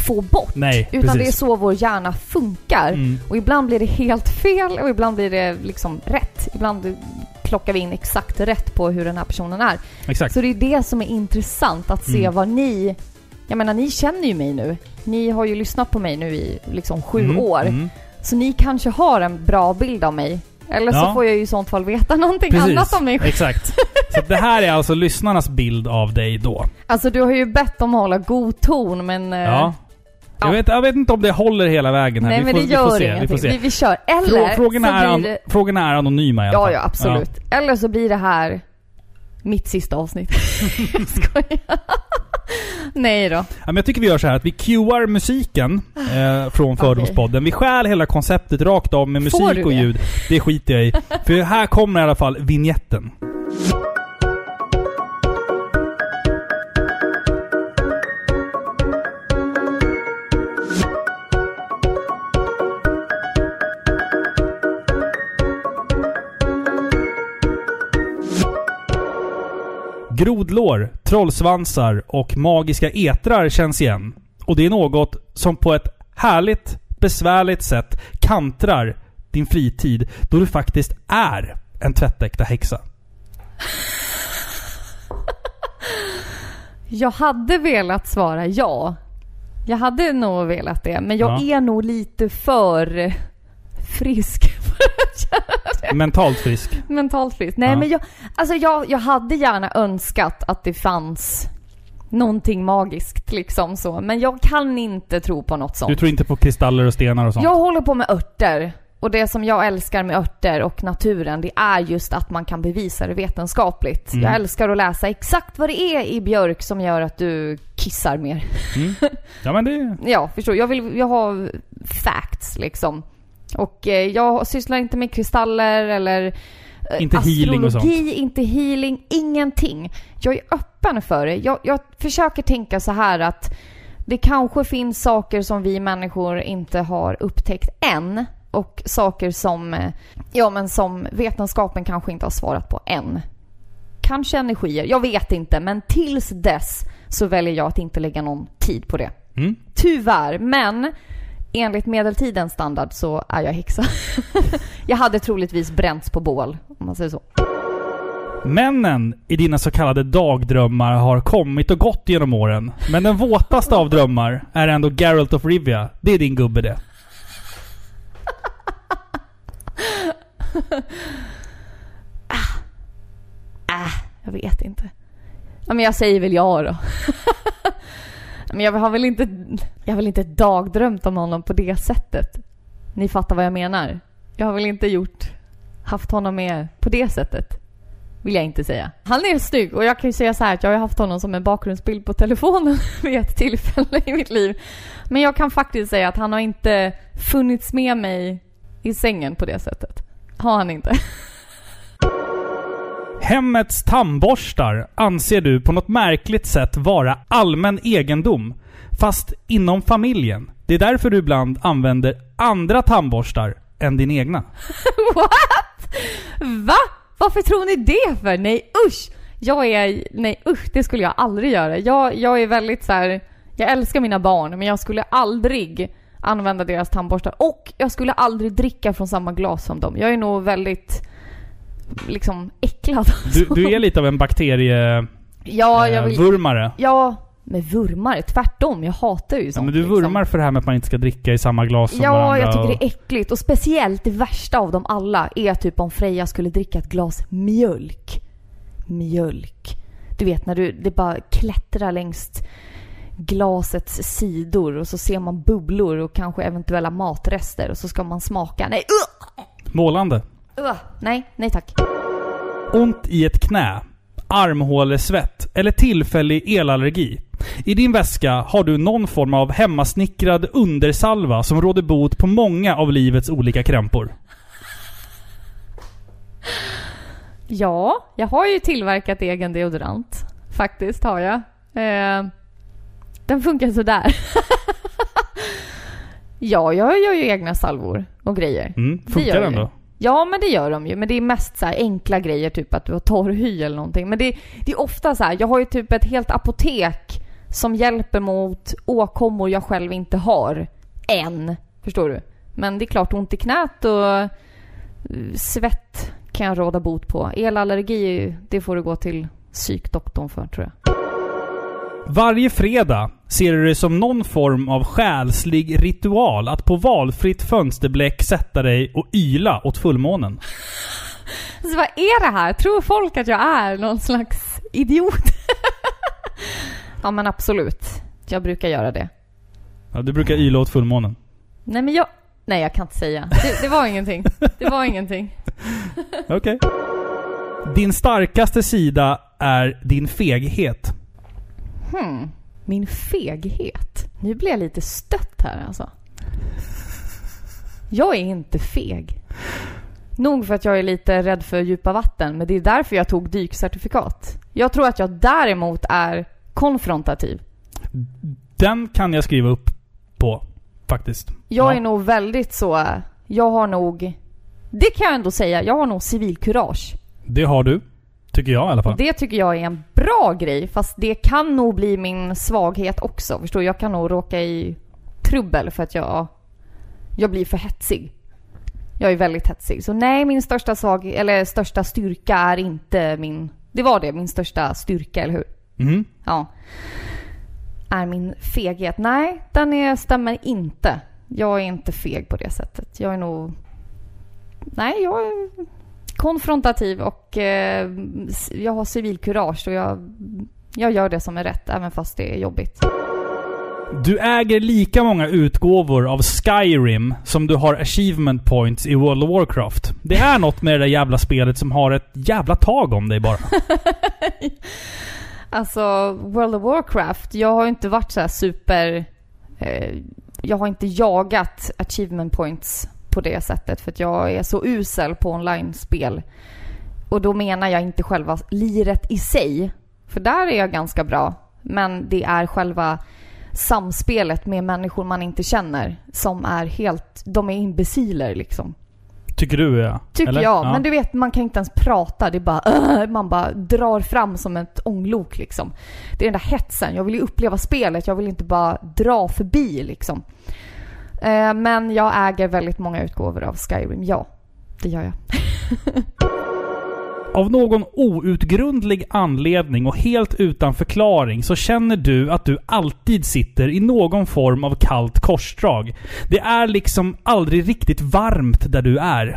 få bort. Nej, Utan precis. det är så vår hjärna funkar. Mm. Och ibland blir det helt fel och ibland blir det liksom rätt. Ibland plockar vi in exakt rätt på hur den här personen är. Exakt. Så det är det som är intressant att se Mm. vad ni... Jag menar, ni känner ju mig nu. Ni har ju lyssnat på mig nu i liksom sju Mm. år. Så ni kanske har en bra bild av mig. Eller så Ja. får jag ju i sånt fall veta någonting Precis. annat om mig själv. Exakt. Så det här är alltså lyssnarnas bild av dig då. Alltså du har ju bett om att hålla god ton men... eh, Ja. Jag, ja. vet, jag vet inte om det håller hela vägen här. Nej vi men får, det vi får gör se. ingenting. Vi får se. Vi, kör. Eller Frå, frågorna, så är blir an, det... frågorna är anonyma i alla Ja, fall. ja absolut. Eller så blir det här mitt sista avsnitt. jag skojar. Nej då. Ja, men jag tycker vi gör så här att vi cuear musiken eh, från Fördomspodden. Vi stjäl hela konceptet rakt av med Får musik du och det? ljud. Det skiter jag i. För här kommer i alla fall vignetten. Grodlår, trollsvansar och magiska etrar känns igen. Och det är något som på ett härligt, besvärligt sätt kantrar din fritid då du faktiskt är en tvättäkta häxa. Jag hade velat svara ja. Jag hade nog velat det, men jag Ja. är nog lite för frisk. Mentalt frisk. Mentalt frisk. Nej Ja. men jag, alltså jag, jag hade gärna önskat att det fanns någonting magiskt liksom så. Men jag kan inte tro på något sånt. Du tror inte på kristaller och stenar och sånt? Jag håller på med örter. Och det som jag älskar med örter och naturen, det är just att man kan bevisa det vetenskapligt. Mm. Jag älskar att läsa exakt vad det är i björk som gör att du kissar mer. Mm. Ja men det... Ja, förstår? Jag vill jag har facts liksom. Och eh, jag sysslar inte med kristaller eller eh, Inte healing och sånt. astrologi, inte healing, ingenting. Jag är öppen för det. Jag, jag försöker tänka så här att det kanske finns saker som vi människor inte har upptäckt än. Och saker som, eh, ja men som vetenskapen kanske inte har svarat på än. Kanske energier, jag vet inte. Men tills dess så väljer jag att inte lägga någon tid på det. Mm. Tyvärr, men enligt medeltidens standard så är jag häxa. jag hade troligtvis bränts på bål, om man säger så. Männen i dina så kallade dagdrömmar har kommit och gått genom åren. Men den våtaste av drömmar är ändå Geralt of Rivia. Det är din gubbe det. Äh, jag vet inte. Ja, men jag säger väl ja då. men jag har väl inte, jag har väl inte dagdrömt om honom på det sättet. Ni fattar vad jag menar. Jag har väl inte gjort, haft honom med på det sättet. Vill jag inte säga. Han är snygg och jag kan ju säga så här att jag har haft honom som en bakgrundsbild på telefonen vid ett tillfälle i mitt liv. Men jag kan faktiskt säga att han har inte funnits med mig i sängen på det sättet. Har han inte. Hemmets tandborstar anser du på något märkligt sätt vara allmän egendom. Fast inom familjen. Det är därför du ibland använder andra tandborstar än din egna. What? Va? Varför tror ni det för? Nej usch! Jag är, nej usch, det skulle jag aldrig göra. Jag, jag är väldigt så här. jag älskar mina barn men jag skulle aldrig använda deras tandborstar. Och jag skulle aldrig dricka från samma glas som dem. Jag är nog väldigt, liksom äcklad. Du, du är lite av en bakterie... Ja, jag eh, vill... vurmare. Ja, med vurmare. Tvärtom, jag hatar ju Ja, sånt. men du liksom. vurmar för det här med att man inte ska dricka i samma glas som Ja, varandra. jag tycker och- det är äckligt. Och speciellt det värsta av dem alla är typ om Freja skulle dricka ett glas mjölk. Mjölk. Du vet när du, det bara klättrar längs glasets sidor och så ser man bubblor och kanske eventuella matrester och så ska man smaka. Nej, uh! Målande. Uh! Nej, nej tack. Ont i ett knä, armhålesvett eller tillfällig elallergi. I din väska har du någon form av hemmasnickrad undersalva som råder bot på många av livets olika krämpor. Ja, jag har ju tillverkat egen deodorant. Faktiskt har jag. Eh, den funkar sådär. ja, jag gör ju egna salvor och grejer. Mm, funkar den då? Ja, men det gör de ju. Men det är mest så här enkla grejer, typ att du har torr hy eller någonting. Men det, det är ofta så här, jag har ju typ ett helt apotek som hjälper mot åkommor jag själv inte har. Än. Förstår du? Men det är klart, ont i knät och eh, svett kan jag råda bot på. Elallergi, det får du gå till psykdoktorn för, tror jag. Varje fredag ser du det som någon form av själslig ritual att på valfritt fönsterbläck sätta dig och yla åt fullmånen. Så vad är det här? Tror folk att jag är någon slags idiot? ja, men absolut. Jag brukar göra det. Ja, du brukar yla åt fullmånen. Nej men jag... Nej jag kan inte säga. Det, det var ingenting. Det var ingenting. Okej. Din starkaste sida är din feghet. Hmm. Min feghet. Nu blir jag lite stött här alltså. Jag är inte feg. Nog för att jag är lite rädd för djupa vatten, men det är därför jag tog dykcertifikat. Jag tror att jag däremot är konfrontativ. Den kan jag skriva upp på, faktiskt. Jag Ja. är nog väldigt så... Jag har nog... Det kan jag ändå säga. Jag har nog civilkurage. Det har du. Tycker jag i alla fall. Och det tycker jag är en bra grej, fast det kan nog bli min svaghet också. Förstår du? Jag kan nog råka i trubbel för att jag, jag blir för hetsig. Jag är väldigt hetsig. Så nej, min största svag, eller största styrka är inte min... Det var det, min största styrka, eller hur? Mhm. Ja. Är min feghet? Nej, den är, stämmer inte. Jag är inte feg på det sättet. Jag är nog... Nej, jag är konfrontativ och eh, jag har civilkurage och jag, jag gör det som är rätt även fast det är jobbigt. Du äger lika många utgåvor av Skyrim som du har achievement points i World of Warcraft. Det är något med det där jävla spelet som har ett jävla tag om dig bara. Alltså, World of Warcraft, jag har inte varit så här super... Eh, jag har inte jagat achievement points på det sättet för att jag är så usel på online-spel. Och då menar jag inte själva liret i sig, för där är jag ganska bra. Men det är själva samspelet med människor man inte känner som är helt... De är imbeciler liksom. Tycker du ja? Tycker Eller? jag. Ja. Men du vet, man kan inte ens prata. Det är bara, "Åh", man bara drar fram som ett ånglok liksom. Det är den där hetsen. Jag vill ju uppleva spelet. Jag vill inte bara dra förbi liksom. Eh, Men jag äger väldigt många utgåvor av Skyrim. Ja, det gör jag. Av någon outgrundlig anledning och helt utan förklaring så känner du att du alltid sitter i någon form av kallt korsdrag. Det är liksom aldrig riktigt varmt där du är.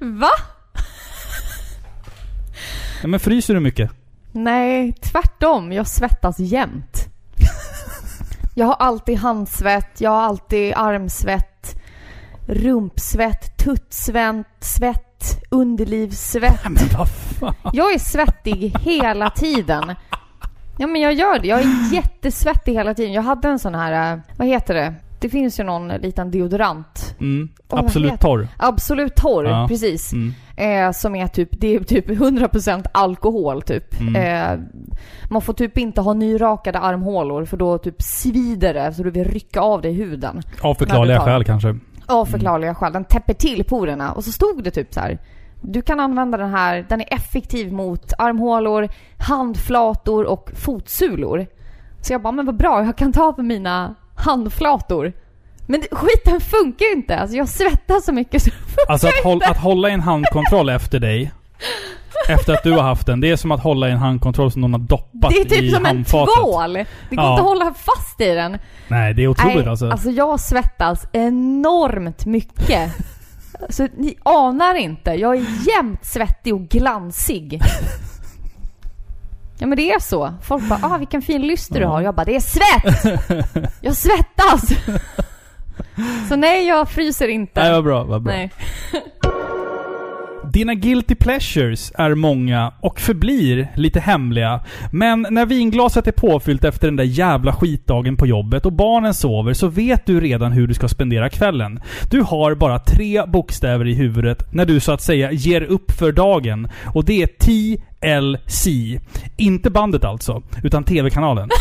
Va? Ja, men fryser du mycket? Nej, tvärtom. Jag svettas jämt. Jag har alltid handsvett, jag har alltid armsvett, rumpsvett, tuttsvett, svett, underlivssvett. Men vad fan? Jag är svettig hela tiden. Ja men jag gör det. Jag är jättesvettig hela tiden. Jag hade en sån här, eh, vad heter det? Det finns ju någon liten deodorant. Mm, vad absolut torr. Absolut torr, Ja. precis. Mm. Eh, som är typ, det är typ 100% alkohol typ. Mm. Eh, man får typ inte ha nyrakade armhålor för då typ svider det så du vill rycka av dig huden. Av förklarliga skäl kanske. Av förklarliga skäl. Den täpper till porerna. Och så stod det typ så här. Du kan använda den här, den är effektiv mot armhålor, handflator och fotsulor. Så jag bara, men vad bra, jag kan ta på mina handflator. Men skiten funkar ju inte. Alltså jag svettas så mycket så Alltså att, håll, att hålla i en handkontroll efter dig efter att du har haft den. Det är som att hålla i en handkontroll som någon har doppat Det är typ i som en handfatet. tvål! Det går Ja. inte att hålla fast i den. Nej, det är otroligt Nej, alltså. alltså jag svettas enormt mycket. Så ni anar inte. Jag är jämt svettig och glansig. Ja men det är så. Folk bara ah vilken fin lyster du har. Jag bara det är svett! Jag svettas! Så nej jag fryser inte. Nej, vad bra, vad bra. Nej. Dina guilty pleasures är många och förblir lite hemliga. Men när vinglaset är påfyllt efter den där jävla skitdagen på jobbet och barnen sover så vet du redan hur du ska spendera kvällen. Du har bara tre bokstäver i huvudet när du så att säga ger upp för dagen. Och det är TLC. Inte bandet alltså, utan TV-kanalen.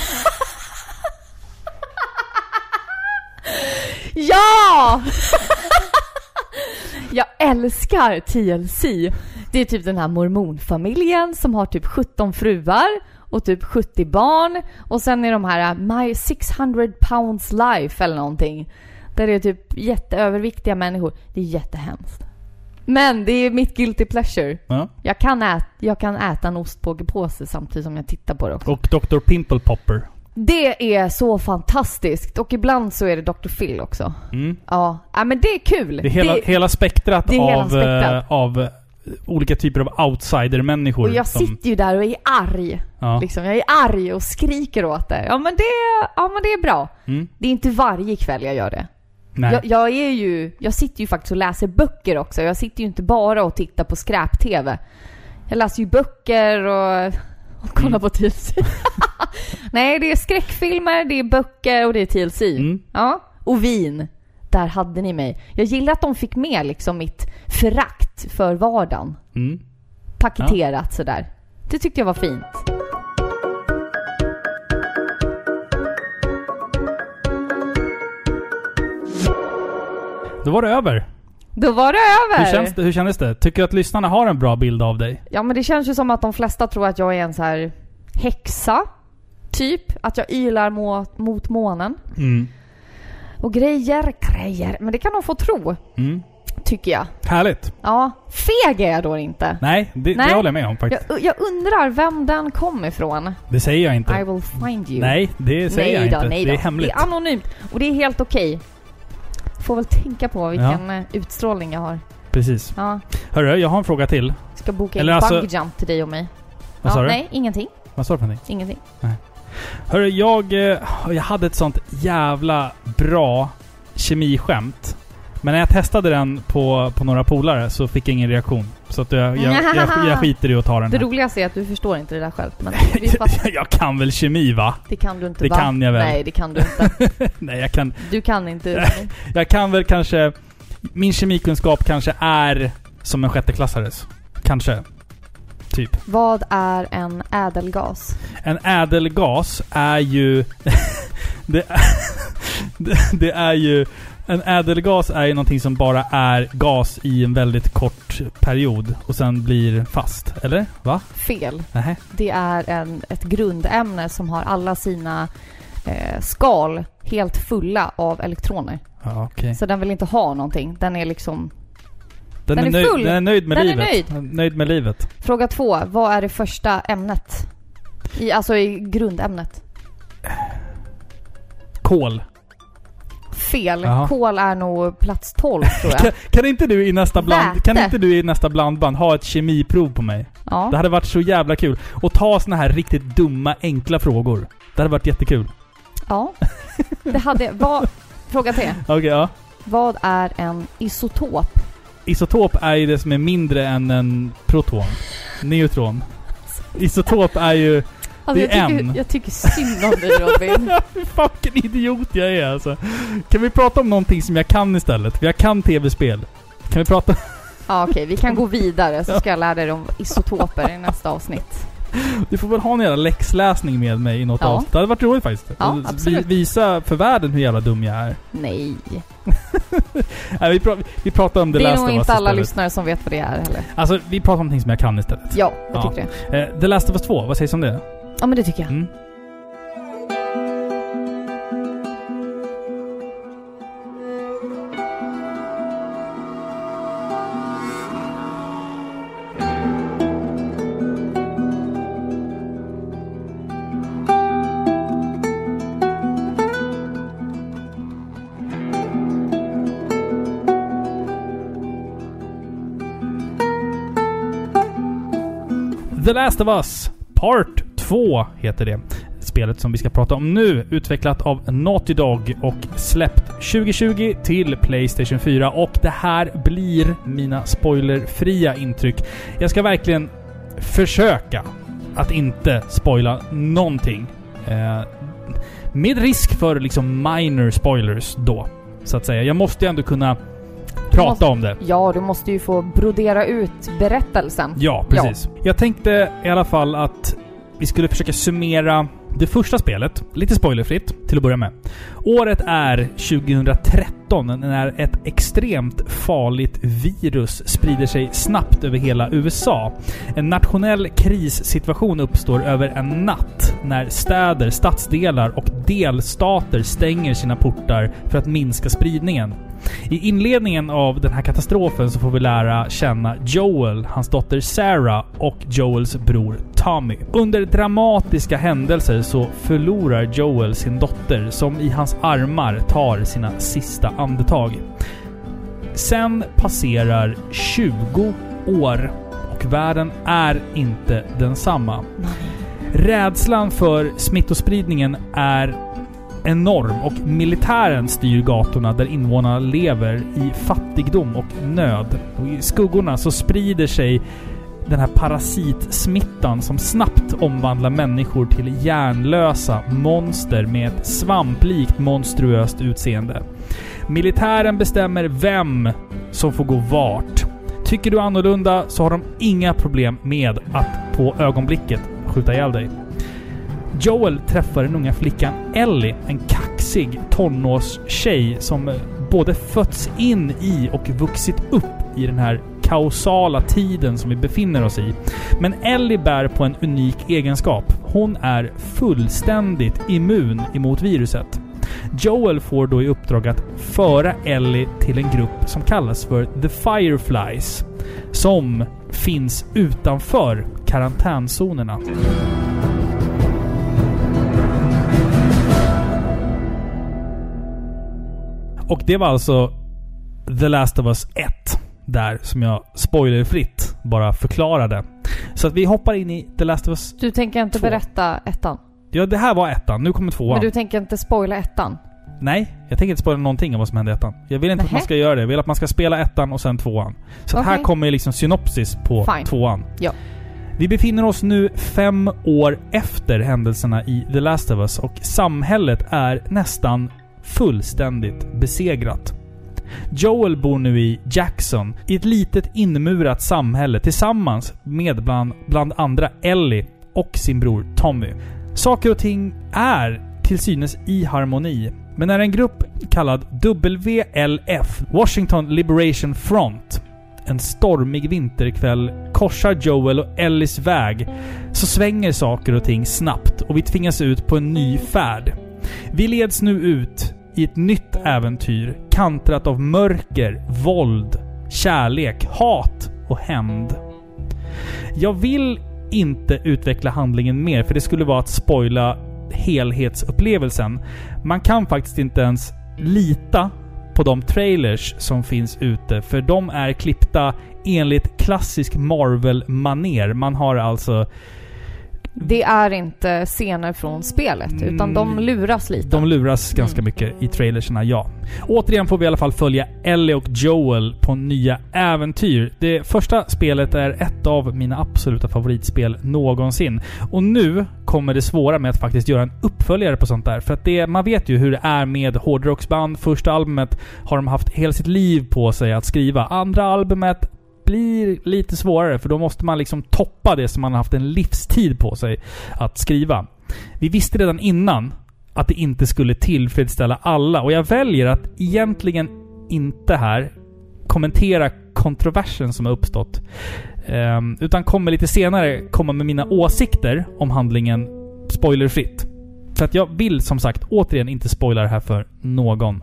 Ja! Jag älskar TLC. Det är typ den här mormonfamiljen som har typ 17 fruar och typ 70 barn. Och sen är de här uh, My 600 pounds life eller någonting. Där det är typ jätteöverviktiga människor. Det är jättehemskt. Men det är mitt guilty pleasure. Ja. Jag kan, äta, jag kan äta en ostbågepåse samtidigt som jag tittar på det också. Och Dr. Pimple Popper. Det är så fantastiskt. Och ibland så är det Dr. Phil också. Mm. Ja, ja men det är kul. Det är hela, hela spektrat det är hela av, spektrat. eh, av eh, olika typer av outsider-människor. Och jag som- sitter ju där och är arg. Ja. Liksom, jag är arg och skriker åt det. Ja men det, ja, men det är bra. Mm. Det är inte varje kväll jag gör det. Nej. Jag, jag är ju, jag sitter ju faktiskt och läser böcker också. Jag sitter ju inte bara och tittar på skräp-TV. Jag läser ju böcker och, och kollar Mm. på TLC. Nej, det är skräckfilmer, det är böcker och det är TLC. Mm. Ja, och vin. Där hade ni mig. Jag gillar att de fick med liksom mitt förakt för vardagen. Mm. Paketerat sådär. Det tyckte jag var fint. Då var det över. Då var det över! Hur, känns det, hur kändes det? Tycker du att lyssnarna har en bra bild av dig? Ja men det känns ju som att de flesta tror att jag är en så här häxa. Typ. Att jag ylar mot, mot månen. Mm. Och grejer, grejer. Men det kan de få tro. Mm. Tycker jag. Härligt. Ja. Feg är jag då inte. Nej, det, Nej. det håller jag med om faktiskt. Jag, jag undrar vem den kom ifrån. Det säger jag inte. I will find you. Nej, det säger jag nej då, inte. Nej det då. är hemligt. Det är anonymt. Och det är helt okej. Får väl tänka på vilken eh, utstrålning jag har. Precis. Ja. Hörru, jag har en fråga till. Ska boka Eller en alltså- bungee jump till dig och mig. Vad ja, sa du? Nej, ingenting. Vad sa du för någonting? Ingenting. Hörru, jag, eh, jag hade ett sånt jävla bra kemiskämt. Men när jag testade den på, på några polare så fick jag ingen reaktion. Så att jag, jag, jag, jag skiter i att ta den Det här. roligaste är att du förstår inte det där själv. Men vi fattar. jag kan väl kemi va? Det kan du inte Det va? kan jag väl. Nej, det kan du inte. Nej, jag kan... Du kan inte. Jag kan väl kanske... Min kemikunskap kanske är som en sjätteklassares. Kanske. Typ. Vad är en ädelgas? En ädelgas är ju... det, är, det, det är ju... En ädelgas är ju någonting som bara är gas i en väldigt kort period och sen blir fast. Eller? Va? Fel. Nähä. Det är en, ett grundämne som har alla sina eh, skal helt fulla av elektroner. Ja, okej. Så den vill inte ha någonting. Den är liksom... Den, Den är är nöjd, full. den är nöjd med Den är livet. nöjd. nöjd med livet. Fråga två. Vad är det första ämnet? I, alltså i grundämnet. Kol. Fel. Jaha. Kol är nog plats 12 tror jag. Kan, kan inte du i nästa bland, Väte. kan inte du i nästa blandband ha ett kemiprov på mig? Ja. Det hade varit så jävla kul. Och ta såna här riktigt dumma, enkla frågor. Det hade varit jättekul. ja. Det hade... Vad, fråga tre. Okej, ja. Vad är en isotop? Isotop är ju det som är mindre än en proton. Neutron. Isotop är ju... Alltså, Det är jag, tycker, en. jag tycker synd om dig Robin. Fan vilken idiot jag är alltså. Kan vi prata om någonting som jag kan istället? För jag kan tv-spel. Kan vi prata... Ja, okej, vi kan gå vidare så ska jag lära dig om isotoper i nästa avsnitt. Du får väl ha en jävla läxläsning med mig i något Ja. avsnitt. Det hade varit roligt faktiskt. Ja, absolut. Visa för världen hur jävla dum jag är. Nej. Nej, vi, pra vi pratar om The Det är nog inte alla lyssnare som vet vad det är heller. Alltså, vi pratar om någonting som jag kan istället. Ja, jag Ja. tycker det. Eh, The Last of Us 2, vad sägs om det? Ja men det tycker jag. Mm. The Last of Us Part 2 heter det. Spelet som vi ska prata om nu, utvecklat av Naughty Dog och släppt 2020 till Playstation 4. Och det här blir mina spoilerfria intryck. Jag ska verkligen försöka att inte spoila någonting. Eh, med risk för liksom minor spoilers då, så att säga. Jag måste ju ändå kunna prata måste- om det. Ja, du måste ju få brodera ut berättelsen. Ja, precis. Jag tänkte i alla fall att vi skulle försöka summera det första spelet, lite spoilerfritt till att börja med. Året är 2013 när ett extremt farligt virus sprider sig snabbt över hela USA. En nationell krissituation uppstår över en natt när städer, stadsdelar och delstater stänger sina portar för att minska spridningen. I inledningen av den här katastrofen så får vi lära känna Joel, hans dotter Sarah och Joels bror Tommy. Under dramatiska händelser så förlorar Joel sin dotter som i hans armar tar sina sista andetag. Sen passerar 20 år och världen är inte densamma. Rädslan för smittospridningen är enorm och militären styr gatorna där invånarna lever i fattigdom och nöd. Och I skuggorna så sprider sig den här parasitsmittan som snabbt omvandlar människor till hjärnlösa monster med ett svamplikt monstruöst utseende. Militären bestämmer vem som får gå vart. Tycker du annorlunda så har de inga problem med att på ögonblicket skjuta ihjäl dig. Joel träffar den unga flickan Ellie, en kaxig tonårstjej som både fötts in i och vuxit upp i den här kausala tiden som vi befinner oss i. Men Ellie bär på en unik egenskap. Hon är fullständigt immun emot viruset. Joel får då i uppdrag att föra Ellie till en grupp som kallas för The Fireflies. Som finns utanför karantänzonerna. Och det var alltså The Last of Us 1. Där, som jag spoilerfritt bara förklarade. Så att vi hoppar in i The Last of Us... Du tänker inte Två. berätta ettan? Ja, det här var ettan. Nu kommer tvåan. Men du tänker inte spoila ettan? Nej, jag tänker inte spoila någonting av vad som hände i ettan. Jag vill inte att Nähä. man ska göra det. Jag vill att man ska spela ettan och sen tvåan. Så att här kommer liksom synopsis på Fine. tvåan. Ja. Vi befinner oss nu fem år efter händelserna i The Last of Us och samhället är nästan fullständigt besegrat. Joel bor nu i Jackson, i ett litet inmurat samhälle tillsammans med bland, bland andra Ellie och sin bror Tommy. Saker och ting är till synes i harmoni. Men när en grupp kallad WLF, Washington Liberation Front, en stormig vinterkväll korsar Joel och Ellis väg så svänger saker och ting snabbt och vi tvingas ut på en ny färd. Vi leds nu ut i ett nytt äventyr kantrat av mörker, våld, kärlek, hat och hämnd. Jag vill inte utveckla handlingen mer för det skulle vara att spoila helhetsupplevelsen. Man kan faktiskt inte ens lita på de trailers som finns ute för de är klippta enligt klassisk Marvel-maner. Man har alltså... Det är inte scener från spelet, utan de Mm. luras lite. De luras ganska Mm. mycket i trailerserna, ja. Återigen får vi i alla fall följa Ellie och Joel på nya äventyr. Det första spelet är ett av mina absoluta favoritspel någonsin. Och nu kommer det svåra med att faktiskt göra en uppföljare på sånt där. För att det, man vet ju hur det är med hårdrocksband. Första albumet har de haft hela sitt liv på sig att skriva. Andra albumet blir lite svårare för då måste man liksom toppa det som man har haft en livstid på sig att skriva. Vi visste redan innan att det inte skulle tillfredsställa alla och jag väljer att egentligen inte här kommentera kontroversen som har uppstått. Ehm, utan kommer lite senare komma med mina åsikter om handlingen spoilerfritt. För att jag vill som sagt återigen inte spoila det här för någon.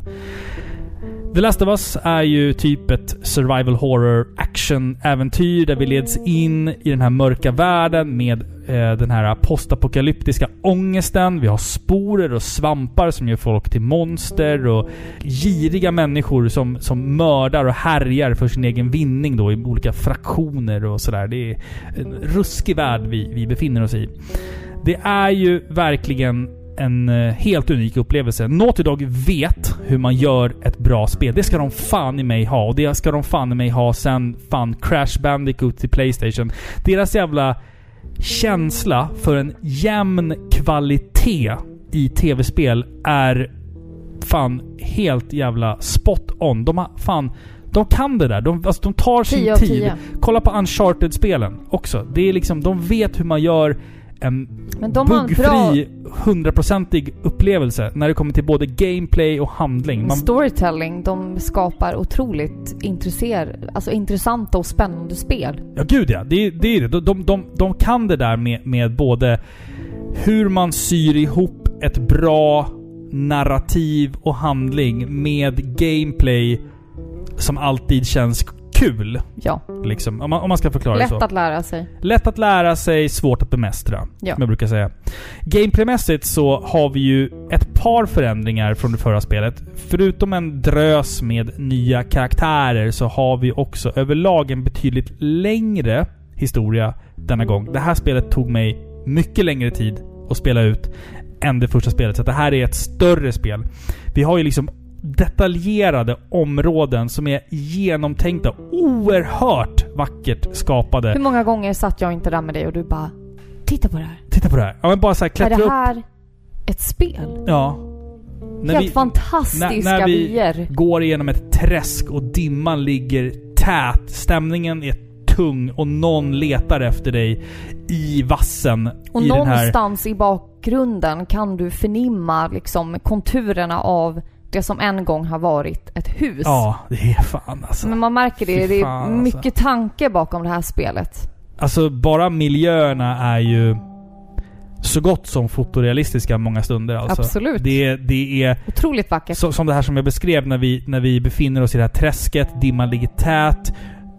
The Last of Us är ju typ ett survival horror action-äventyr där vi leds in i den här mörka världen med eh, den här postapokalyptiska ångesten. Vi har sporer och svampar som gör folk till monster och giriga människor som, som mördar och härjar för sin egen vinning då i olika fraktioner och sådär. Det är en ruskig värld vi, vi befinner oss i. Det är ju verkligen en eh, helt unik upplevelse. Naughty Dog vet hur man gör ett bra spel. Det ska de fan i mig ha. Och det ska de fan i mig ha sen fan Crash Bandicoot till Playstation. Deras jävla känsla för en jämn kvalitet i tv-spel är fan helt jävla spot on. De har fan... De kan det där. De, alltså, de tar sin 10 av tid. 10. Kolla på Uncharted-spelen också. Det är liksom... De vet hur man gör en buggfri, hundraprocentig upplevelse när det kommer till både gameplay och handling. Man, storytelling. De skapar otroligt intresser, alltså intressanta och spännande spel. ja, gud ja. Det, det är det. De, de, de, de kan det där med, med både hur man syr ihop ett bra narrativ och handling med gameplay som alltid känns kul. Ja, Liksom, om, man, om man ska förklara det lätt så. att lära sig. Lätt att lära sig, svårt att bemästra. Ja. Som jag brukar säga. Gameplaymässigt så har vi ju ett par förändringar från det förra spelet. Förutom en drös med nya karaktärer så har vi också överlag en betydligt längre historia denna gång. Det här spelet tog mig mycket längre tid att spela ut än det första spelet. Så det här är ett större spel. Vi har ju liksom detaljerade områden som är genomtänkta. Oerhört vackert skapade. Hur många gånger satt jag inte där med dig och du bara Titta på det här. Titta på det här. Ja, men bara så här, Är klättra det upp. här ett spel? Ja. När Helt vi fantastiska när- när vi- vyer. går igenom ett träsk och dimman ligger tät. Stämningen är tung och någon letar efter dig i vassen. Och i den här... någonstans i bakgrunden kan du förnimma liksom konturerna av det som en gång har varit ett hus. Ja, det är fan alltså. Men man märker det. Fy Det är fan, alltså. mycket tanke bakom det här spelet. Alltså bara miljöerna är ju så gott som fotorealistiska många stunder alltså. Absolut. Det, det är Otroligt vackert. Så, som det här som jag beskrev när vi, när vi befinner oss i det här träsket. Dimman ligger tät.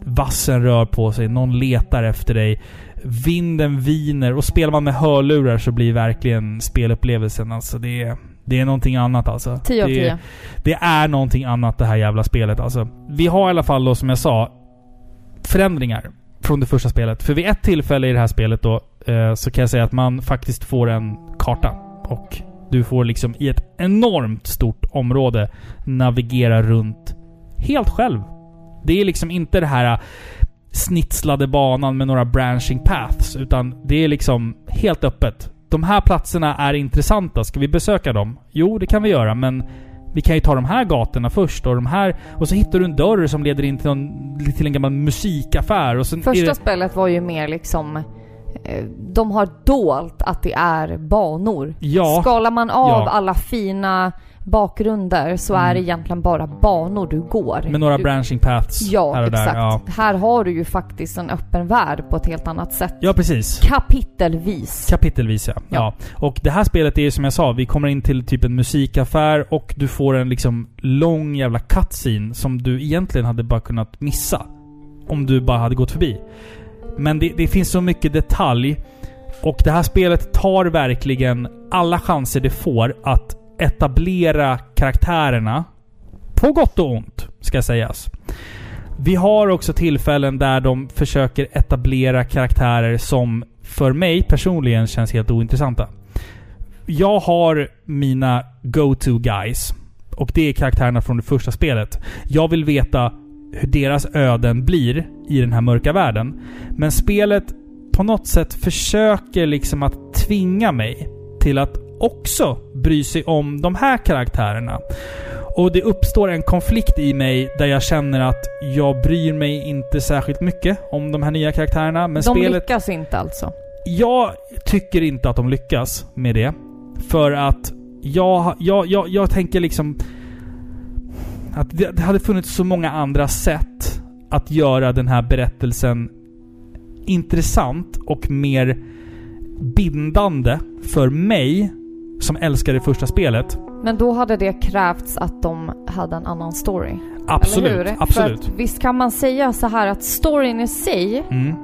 Vassen rör på sig. Någon letar efter dig. Vinden viner. Och spelar man med hörlurar så blir verkligen spelupplevelsen alltså det är... Det är någonting annat alltså. 10 av det, 10. det är någonting annat det här jävla spelet alltså. Vi har i alla fall då som jag sa förändringar från det första spelet. För vid ett tillfälle i det här spelet då eh, så kan jag säga att man faktiskt får en karta. Och du får liksom i ett enormt stort område navigera runt helt själv. Det är liksom inte det här snitslade banan med några branching paths. Utan det är liksom helt öppet. De här platserna är intressanta. Ska vi besöka dem? Jo, det kan vi göra, men vi kan ju ta de här gatorna först och de här... Och så hittar du en dörr som leder in till, någon, till en gammal musikaffär och sen Första det, spelet var ju mer liksom... eh, De har dolt att det är banor. Ja. Skalar man av Ja. alla fina bakgrunder så är det egentligen bara banor du går. Mm. Med några du, branching paths Ja, här och exakt. där. Ja. Här har du ju faktiskt en öppen värld på ett helt annat sätt. ja, precis. Kapitelvis. Kapitelvis ja. ja. Ja. Och det här spelet är ju som jag sa, vi kommer in till typ en musikaffär och du får en liksom lång jävla cutscene som du egentligen hade bara kunnat missa. Om du bara hade gått förbi. Men det, det finns så mycket detalj. Och det här spelet tar verkligen alla chanser det får att etablera karaktärerna. På gott och ont, ska sägas. Vi har också tillfällen där de försöker etablera karaktärer som för mig personligen känns helt ointressanta. Jag har mina go-to guys. Och det är karaktärerna från det första spelet. Jag vill veta hur deras öden blir i den här mörka världen. Men spelet på något sätt försöker liksom att tvinga mig till att också bry sig om de här karaktärerna. Och det uppstår en konflikt i mig där jag känner att jag bryr mig inte särskilt mycket om de här nya karaktärerna. Men De spelet... lyckas inte alltså. Jag tycker inte att de lyckas med det. För att jag, jag, jag, jag tänker liksom... Att det, hade funnits så många andra sätt att göra den här berättelsen intressant och mer bindande för mig som älskar det första spelet. Men då hade det krävts att de hade en annan story. Absolut, absolut. För att, visst kan man säga så här att storyn i sig, Mm.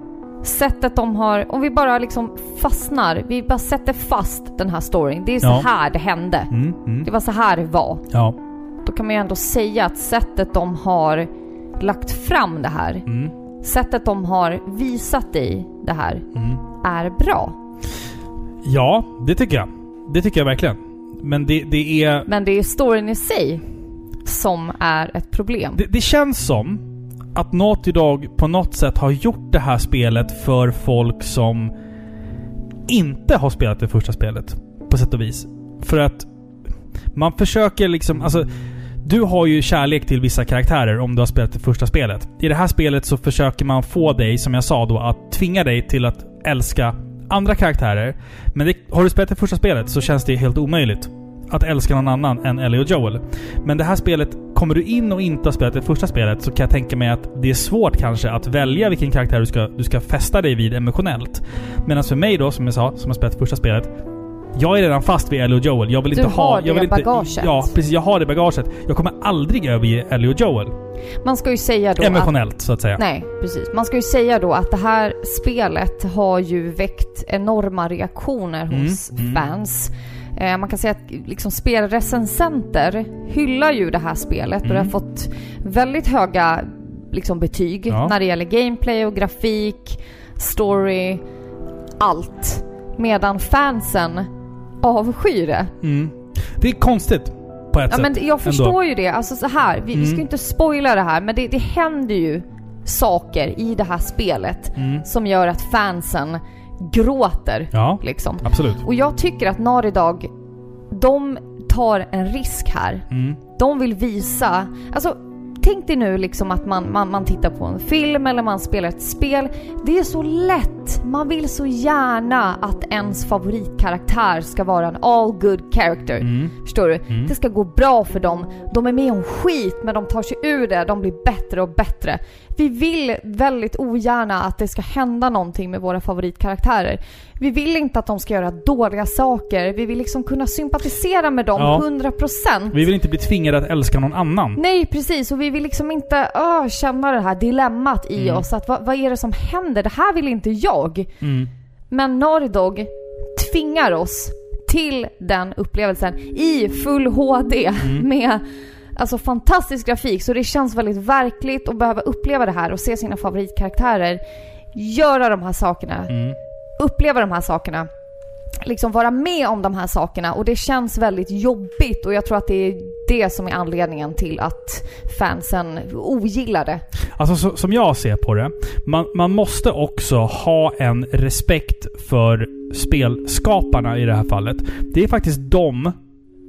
sättet de har, om vi bara liksom fastnar, vi bara sätter fast den här storyn. Det är så Ja. här det hände. Mm, mm. Det var så här det var. Ja. Då kan man ju ändå säga att sättet de har lagt fram det här, Mm, sättet de har visat dig det här, mm. är bra. Ja, det tycker jag. Det tycker jag verkligen. Men det, det är... Men det är storyn i sig som är ett problem. Det, det känns som att Naughty Dog på något sätt har gjort det här spelet för folk som inte har spelat det första spelet. På sätt och vis. För att man försöker liksom... Alltså, du har ju kärlek till vissa karaktärer om du har spelat det första spelet. I det här spelet så försöker man få dig, som jag sa då, att tvinga dig till att älska andra karaktärer. Men det, har du spelat det första spelet så känns det helt omöjligt att älska någon annan än Ellie och Joel. Men det här spelet, kommer du in och inte har spelat det första spelet så kan jag tänka mig att det är svårt kanske att välja vilken karaktär du ska, du ska fästa dig vid emotionellt. Medan för mig då, som jag sa, som har spelat första spelet. Jag är redan fast vid Ellie och Joel. Jag vill Du inte ha... har jag det inte, bagaget. Ja, precis. Jag har det bagaget. Jag kommer aldrig överge Ellie och Joel. Man ska ju säga då att Emotionellt, så att säga. Nej, precis. Man ska ju säga då att det här spelet har ju väckt enorma reaktioner Mm, hos mm. fans. Eh, man kan säga att liksom spelrecensenter hyllar ju det här spelet och det har Mm. fått väldigt höga liksom, betyg Ja. när det gäller gameplay och grafik, story, allt. Medan fansen avskyr det. Mm. Det är konstigt. På ett Ja sätt. men jag förstår ju det. Alltså så här, vi, vi ska Mm. ju inte spoila det här men det, det händer ju saker i det här spelet Mm. som gör att fansen gråter. Ja, Liksom. absolut. Och jag tycker att Dog, de tar en risk här. Mm. De vill visa, alltså tänk dig nu liksom att man, man, man tittar på en film eller man spelar ett spel. Det är så lätt, man vill så gärna att ens favoritkaraktär ska vara en all good character. Mm. Förstår du? Mm. Det ska gå bra för dem. De är med om skit men de tar sig ur det. De blir bättre och bättre. Vi vill väldigt ogärna att det ska hända någonting med våra favoritkaraktärer. Vi vill inte att de ska göra dåliga saker. Vi vill liksom kunna sympatisera med dem Ja. 100%. Vi vill inte bli tvingade att älska någon annan. Nej precis och vi vill liksom inte öh, känna det här dilemmat i Mm. oss. Att vad, vad är det som händer? Det här vill inte jag. Mm. Men Naughty Dog tvingar oss till den upplevelsen i full HD Mm. med alltså fantastisk grafik. Så det känns väldigt verkligt att behöva uppleva det här och se sina favoritkaraktärer göra de här sakerna. Mm. Uppleva de här sakerna. Liksom vara med om de här sakerna och det känns väldigt jobbigt och jag tror att det är det som är anledningen till att fansen ogillar det. Alltså så, som jag ser på det. Man, man måste också ha en respekt för spelskaparna i det här fallet. Det är faktiskt de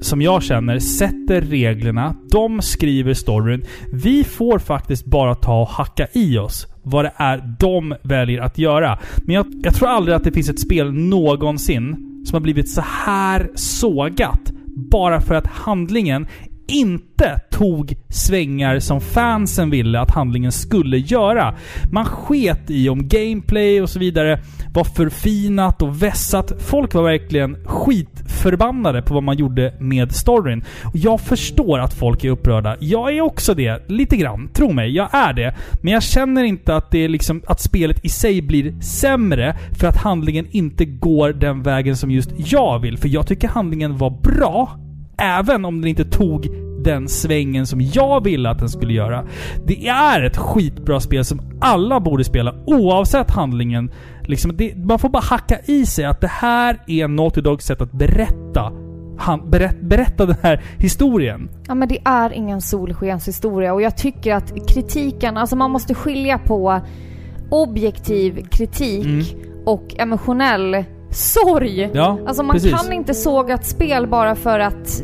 som jag känner sätter reglerna. De skriver storyn. Vi får faktiskt bara ta och hacka i oss vad det är de väljer att göra. Men jag, jag tror aldrig att det finns ett spel någonsin som har blivit så här sågat. Bara för att handlingen inte tog svängar som fansen ville att handlingen skulle göra. Man sket i om gameplay och så vidare var förfinat och vässat. Folk var verkligen skit förbannade på vad man gjorde med storyn. Och jag förstår att folk är upprörda. Jag är också det. Lite grann. Tro mig, jag är det. Men jag känner inte att det är liksom att spelet i sig blir sämre för att handlingen inte går den vägen som just jag vill. För jag tycker handlingen var bra. Även om den inte tog den svängen som jag ville att den skulle göra. Det är ett skitbra spel som alla borde spela oavsett handlingen. Liksom det, man får bara hacka i sig att det här är Naughty Dogs sätt att berätta han, berätt, berätta den här historien. Ja men det är ingen solskenshistoria och jag tycker att kritiken, alltså man måste skilja på objektiv kritik Mm. och emotionell sorg. Ja, Alltså man precis. kan inte såga ett spel bara för att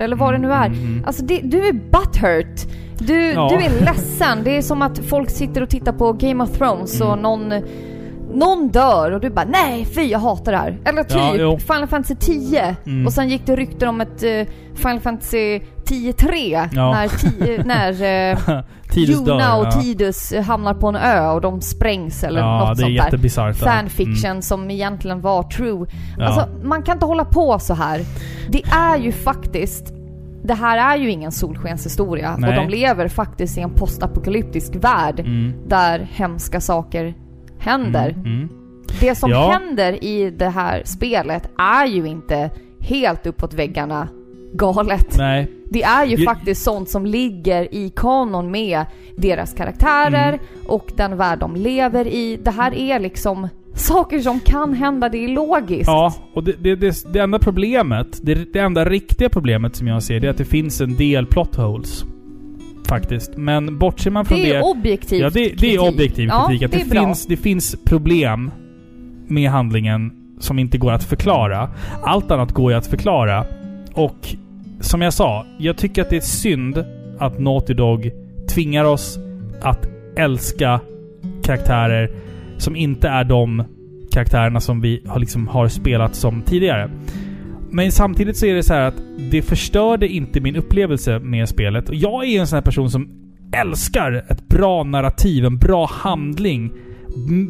eller vad det nu är. Mm. Alltså det, du är butthurt. Du, Ja. du är ledsen. Det är som att folk sitter och tittar på Game of Thrones och Mm. någon någon dör och du bara nej fy jag hatar det här. Eller typ Ja, jo. Final Fantasy 10 Mm. och sen gick det rykten om ett eh, Final Fantasy 10-3 Ja. när, ti- när uh, Tidus dör. Juna och ja. Tidus eh, hamnar på en ö och de sprängs eller Ja, något det är sånt där. jättebisarrt. ja. Fanfiction Mm. som egentligen var true. Ja. Alltså man kan inte hålla på så här. Det är ju faktiskt det här är ju ingen solskenshistoria Nej. och de lever faktiskt i en postapokalyptisk värld Mm. där hemska saker händer. Mm. Mm. Det som Ja. händer i det här spelet är ju inte helt uppåt väggarna galet. Nej. Det är ju Ju- faktiskt sånt som ligger i kanon med deras karaktärer Mm. och den värld de lever i. Det här är liksom saker som kan hända, det är logiskt. Ja, och det, det, det, det enda problemet, det, det enda riktiga problemet som jag ser, det är att det finns en del plot holes. Faktiskt. Men bortser man från det... det är objektivt Ja, det, det är objektiv ja, kritik. Att det, är bra. finns, det finns problem med handlingen som inte går att förklara. Allt annat går ju att förklara. Och som jag sa, jag tycker att det är synd att Naughty Dog tvingar oss att älska karaktärer som inte är de karaktärerna som vi har, liksom har spelat som tidigare. Men samtidigt så är det så här att det förstörde inte min upplevelse med spelet. Och jag är en sån här person som älskar ett bra narrativ, en bra handling,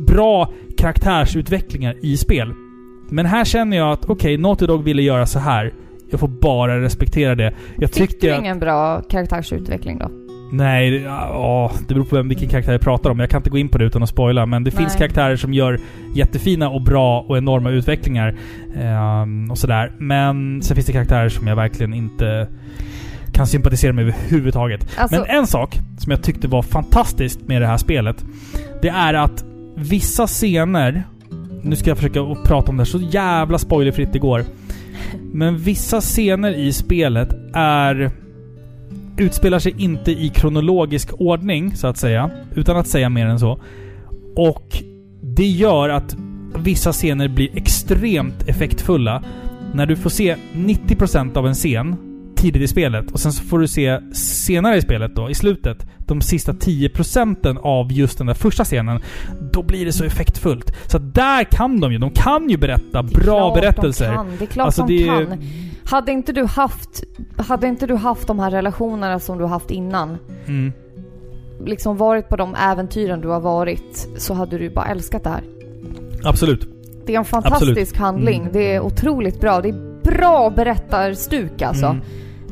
bra karaktärsutvecklingar i spel. Men här känner jag att okej, Naughty Dog ville göra så här. Jag får bara respektera det. Jag Fick du ingen bra karaktärsutveckling då? Nej, ja, det beror på vem, vilken karaktär jag pratar om. Jag kan inte gå in på det utan att spoila. Men det finns Nej. karaktärer som gör jättefina och bra och enorma utvecklingar. ehm, och sådär. Men sen finns det karaktärer som jag verkligen inte kan sympatisera med överhuvudtaget. Alltså, Men en sak som jag tyckte var fantastiskt med det här spelet. Det är att vissa scener... Nu ska jag försöka prata om det här så jävla spoilerfritt det går. Men vissa scener i spelet är... Utspelar sig inte i kronologisk ordning, så att säga. Utan att säga mer än så. Och det gör att vissa scener blir extremt effektfulla. När du får se 90% av en scen tidigt i spelet och sen så får du se senare i spelet då, i slutet, de sista 10% av just den där första scenen. Då blir det så effektfullt. Så där kan de ju. De kan ju berätta bra berättelser. De kan. Det är klart Alltså, de det är- kan. Hade inte du haft, hade inte du haft de här relationerna som du haft innan, Mm. liksom varit på de äventyren du har varit, så hade du bara älskat det här. Absolut. Det är en fantastisk handling. Mm. Det är otroligt bra. Det är bra berättarstuk alltså. Mm.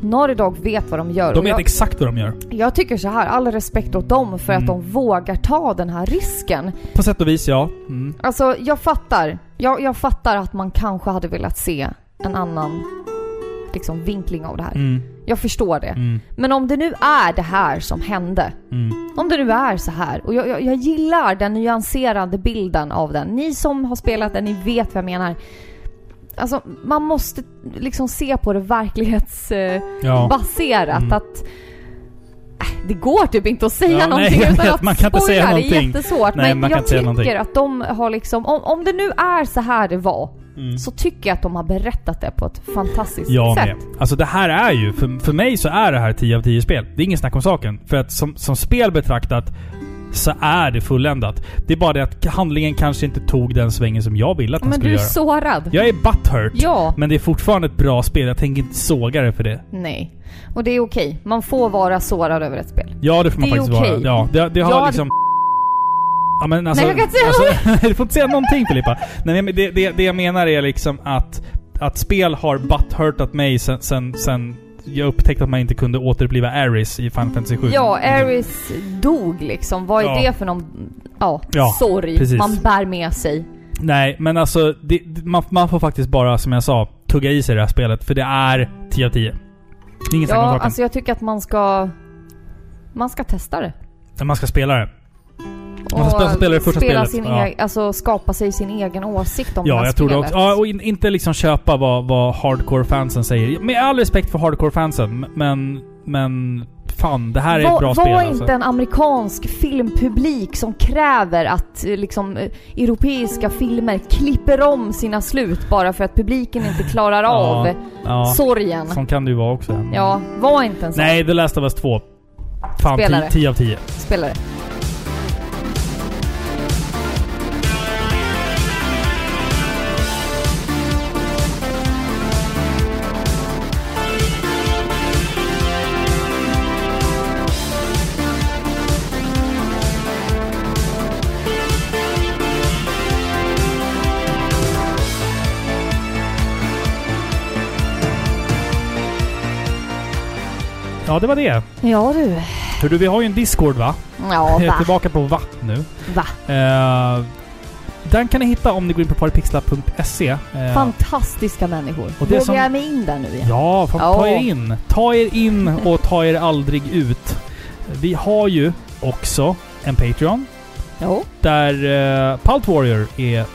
Naughty Dog vet vad de gör. De vet jag, exakt vad de gör. jag tycker så här, all respekt åt dem för att Mm. de vågar ta den här risken. På sätt och vis, ja. Mm. Alltså, jag fattar. Jag, jag fattar att man kanske hade velat se en annan liksom, vinkling av det här. Mm. Jag förstår det. Mm. Men om det nu är det här som hände. Mm. Om det nu är så här. Och jag, jag, jag gillar den nyanserade bilden av den. Ni som har spelat den, ni vet vad jag menar. Alltså, man måste liksom se på det verklighetsbaserat. Ja. Mm. Att äh, det går typ inte att säga Ja, nej, någonting jag utan att man kan inte säga spoila. Det är någonting. jättesvårt. Nej, men jag tycker någonting. att de har liksom... Om, om det nu är så här det var. Mm. Så tycker jag att de har berättat det på ett fantastiskt Jag sätt. med. Alltså det här är ju, för, för mig så är det här 10 av 10 spel. Det är ingen snack om saken. För att som, som spel betraktat så är det fulländat. Det är bara det att handlingen kanske inte tog den svängen som jag ville att den Men skulle du är göra. sårad. Jag är butthurt. Ja. Men det är fortfarande ett bra spel. Jag tänker inte såga det för det. Nej. Och det är okej. Man får vara sårad över ett spel. Ja, det får man Det faktiskt okej. vara. Ja, det, det har Jag liksom... Ja, men alltså, Nej, jag kan inte säga alltså, Du får inte säga någonting Filippa. Nej, men det, det, det jag menar är liksom att, att spel har butthurtat mig sen, sen, sen jag upptäckte att man inte kunde återuppliva Aris i Final Fantasy 7. Ja, Aris dog liksom. Vad är Ja. det för någon... Ja, Ja, sorg precis. man bär med sig. Nej, men alltså det, man, man får faktiskt bara, som jag sa, tugga i sig det här spelet. För det är 10 av 10. Det är ingen Ja, alltså jag tycker att man ska... Man ska testa det. Man ska spela det. Och spela- spela det första spela spelet, Sin ja. e- alltså skapa sig sin egen åsikt om det Ja, här jag tror det spelet. också. Ja, och in, inte liksom köpa vad, vad hardcore-fansen säger. Med all respekt för hardcore-fansen, men... Men... Fan, det här är var, ett bra var spel inte alltså. en amerikansk filmpublik som kräver att eh, liksom eh, europeiska filmer klipper om sina slut bara för att publiken inte klarar av Ja, ja. sorgen. Sån kan det ju vara också. Ja, var inte en sån Nej, The Last of Us 2. Fan, Spelare. 10 av 10. spelare. Ja, det var det. Ja du. Hör du, vi har ju en Discord va? Ja, Jag är va? tillbaka på va nu. Va? Eh, den kan ni hitta om ni går in på partypixlar.se. Eh, Fantastiska människor. Och Vågar som- jag mig in där nu igen? Ja, fan, Ja. ta er in. Ta er in och ta er aldrig ut. Vi har ju också en Patreon Jo. där uh, Pult Warrior är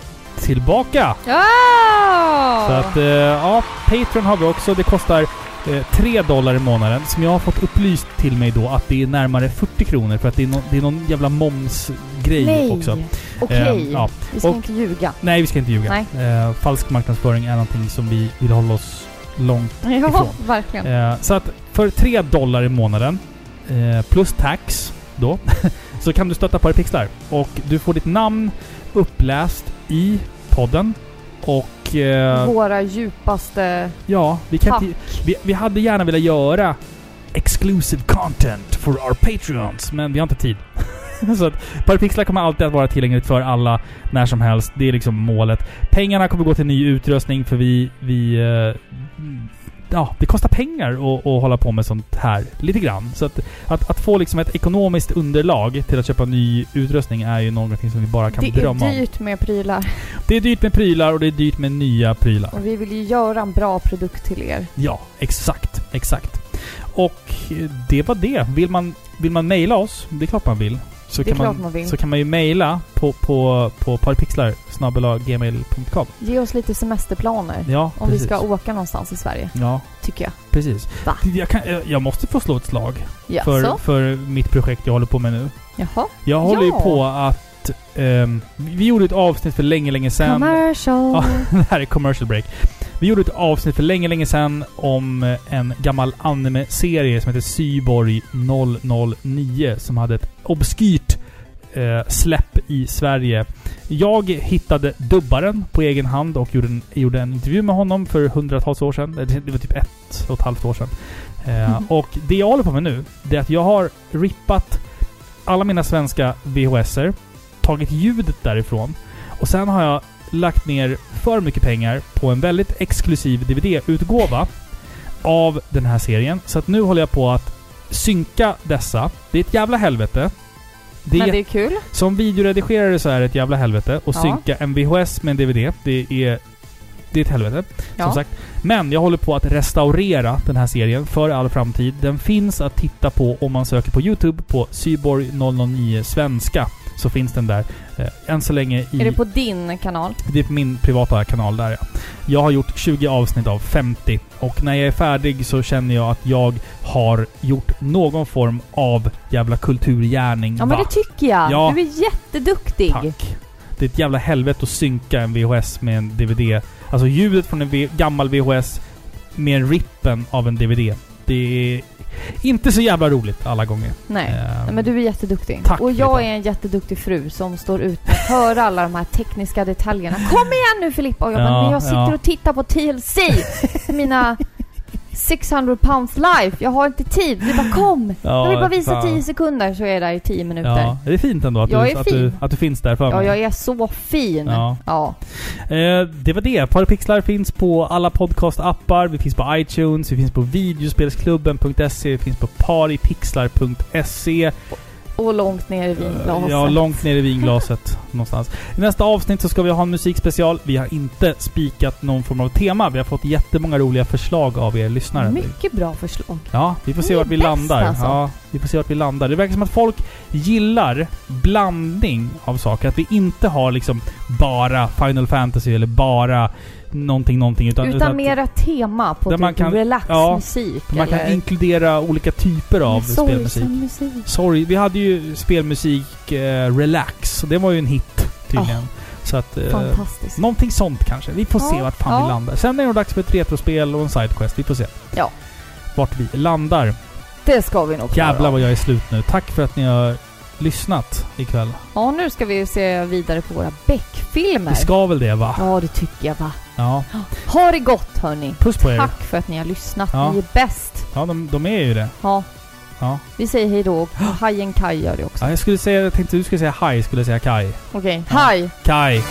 tillbaka. Ja! Så att, eh, ja, Patreon har vi också. Det kostar eh, 3 dollar i månaden. Som jag har fått upplyst till mig då att det är närmare 40 kronor för att det är, no, det är någon jävla momsgrej Nej. också. Okej. Eh, ja. Vi ska Och- inte ljuga. Nej, vi ska inte ljuga. Nej. Eh, falsk marknadsföring är någonting som vi vill hålla oss långt Ja, ifrån. verkligen. Eh, så att för 3 dollar i månaden eh, plus tax då så kan du stötta Paripixlar. Och du får ditt namn uppläst i podden. Och eh, Våra djupaste ja, vi, kan tack. inte, vi, vi hade gärna velat göra exclusive content for our patreons, men vi har inte tid. så att Paripixlar kommer alltid att vara tillgängligt för alla när som helst. Det är liksom målet. Pengarna kommer gå till ny utrustning för vi... vi eh, ja, det kostar pengar att, att hålla på med sånt här. Lite grann. Så att, att, att få liksom ett ekonomiskt underlag till att köpa ny utrustning är ju någonting som vi bara kan Det är drömma om. dyrt med prylar. Det är dyrt med prylar och det är dyrt med nya prylar. Och vi vill ju göra en bra produkt till er. Ja, exakt. Exakt. Och det var det. Vill man, vill man mejla oss, det är klart man vill. Så kan man vill. Så kan man ju mejla på, på, på parpixlar gmail.com. Ge oss lite semesterplaner. Ja, Om precis. vi ska åka någonstans i Sverige, Ja, tycker jag. precis. Va? Jag, kan, jag- måste få slå ett slag Jaså? för, för mitt projekt jag håller på med nu. Jaha? Jag håller ju Ja. på att... ehm, vi gjorde ett avsnitt för länge, länge sedan. Commercial. Ja. det här är commercial break. Vi gjorde ett avsnitt för länge, länge sedan om eh, en gammal anime-serie som heter Syborg 009 som hade ett obskyrt eh, släpp i Sverige. Jag hittade dubbaren på egen hand och gjorde en, gjorde en intervju med honom för hundratals år sedan. Det var typ ett och ett halvt år sedan. Eh, Mhm. Och det jag håller på med nu, det är att jag har rippat alla mina svenska VHSer, tagit ljudet därifrån och sen har jag lagt ner för mycket pengar på en väldigt exklusiv DVD-utgåva av den här serien. Så att nu håller jag på att synka dessa. Det är ett jävla helvete. Det Men det är kul. Som videoredigerare så är det ett jävla helvete. att Ja. synka en VHS med en DVD. Det är, det är ett helvete. Ja. Som sagt. Men jag håller på att restaurera den här serien för all framtid. Den finns att titta på om man söker på YouTube på Syborg 009 svenska. Så finns den där. Eh, än så länge i... Är det på din kanal? Det är på min privata kanal där ja. Jag har gjort 20 avsnitt av 50. Och när jag är färdig så känner jag att jag har gjort någon form av jävla kulturgärning. Ja men Va? det tycker jag. Ja. Du är jätteduktig. Tack. Det är ett jävla helvete att synka en VHS med en DVD. Alltså ljudet från en v gammal VHS med rippen av en DVD. Det är inte så jävla roligt alla gånger. Nej. Nej, men du är jätteduktig. tack, och jag är en jätteduktig fru som står ut med att höra alla de här tekniska detaljerna. Kom igen nu Filippa! Och jag bara, Ja, men jag sitter ja. och tittar på TLC! Mina 600 pounds life. Jag har inte tid. Du bara kom! Ja, jag vill bara visa fan. 10 sekunder så är jag där i 10 minuter. Ja, det är fint ändå att, Jag du, att, du, att du finns där för Ja, mig. jag är så fin. Ja. Ja. Eh, det var det. Parapixlar finns på alla podcast-appar. Vi finns på iTunes, vi finns på videospelsklubben.se, vi finns på paripixlar.se. Och långt ner i vinglaset. Ja, långt ner i vinglaset någonstans. I nästa avsnitt så ska vi ha en musikspecial. Vi har inte spikat någon form av tema. Vi har fått jättemånga roliga förslag av er lyssnare. Mycket bra förslag. Ja, vi får se Ni vart vi landar. alltså. Ja, vi får se vart vi landar. Det verkar som att folk gillar blandning av saker. Att vi inte har liksom bara Final Fantasy eller bara någonting, någonting. Utan, Utan, att mera tema på typ man kan- relaxmusik man kan eller inkludera olika typer av spelmusik. sorgsen musik. Sorry, vi hade ju spelmusik eh, Relax. och Det var ju en hit tydligen. Så att... Eh, Fantastiskt. någonting sånt kanske. Vi får se Ja, vart fan ja. vi landar. Sen är det nog dags för ett retrospel och en sidequest. Vi får se. Ja. Vart vi landar. Det ska vi nog klara Jävlar vad jag är slut nu. Tack för att ni har lyssnat ikväll. Ja, nu ska vi se vidare på våra Beck-filmer. Vi ska väl det va? Ja, det tycker jag va. Ja. Ha det gott hörni. Puss på er. Tack för att ni har lyssnat. Ja. Ni är bäst. Ja, de, de är ju det. Ja, Ja. vi säger hej då. Hajen Kaj gör det också. ja jag skulle säga... Jag tänkte du skulle säga hej, skulle jag säga Kai. Okej, Ja. hej! Kai!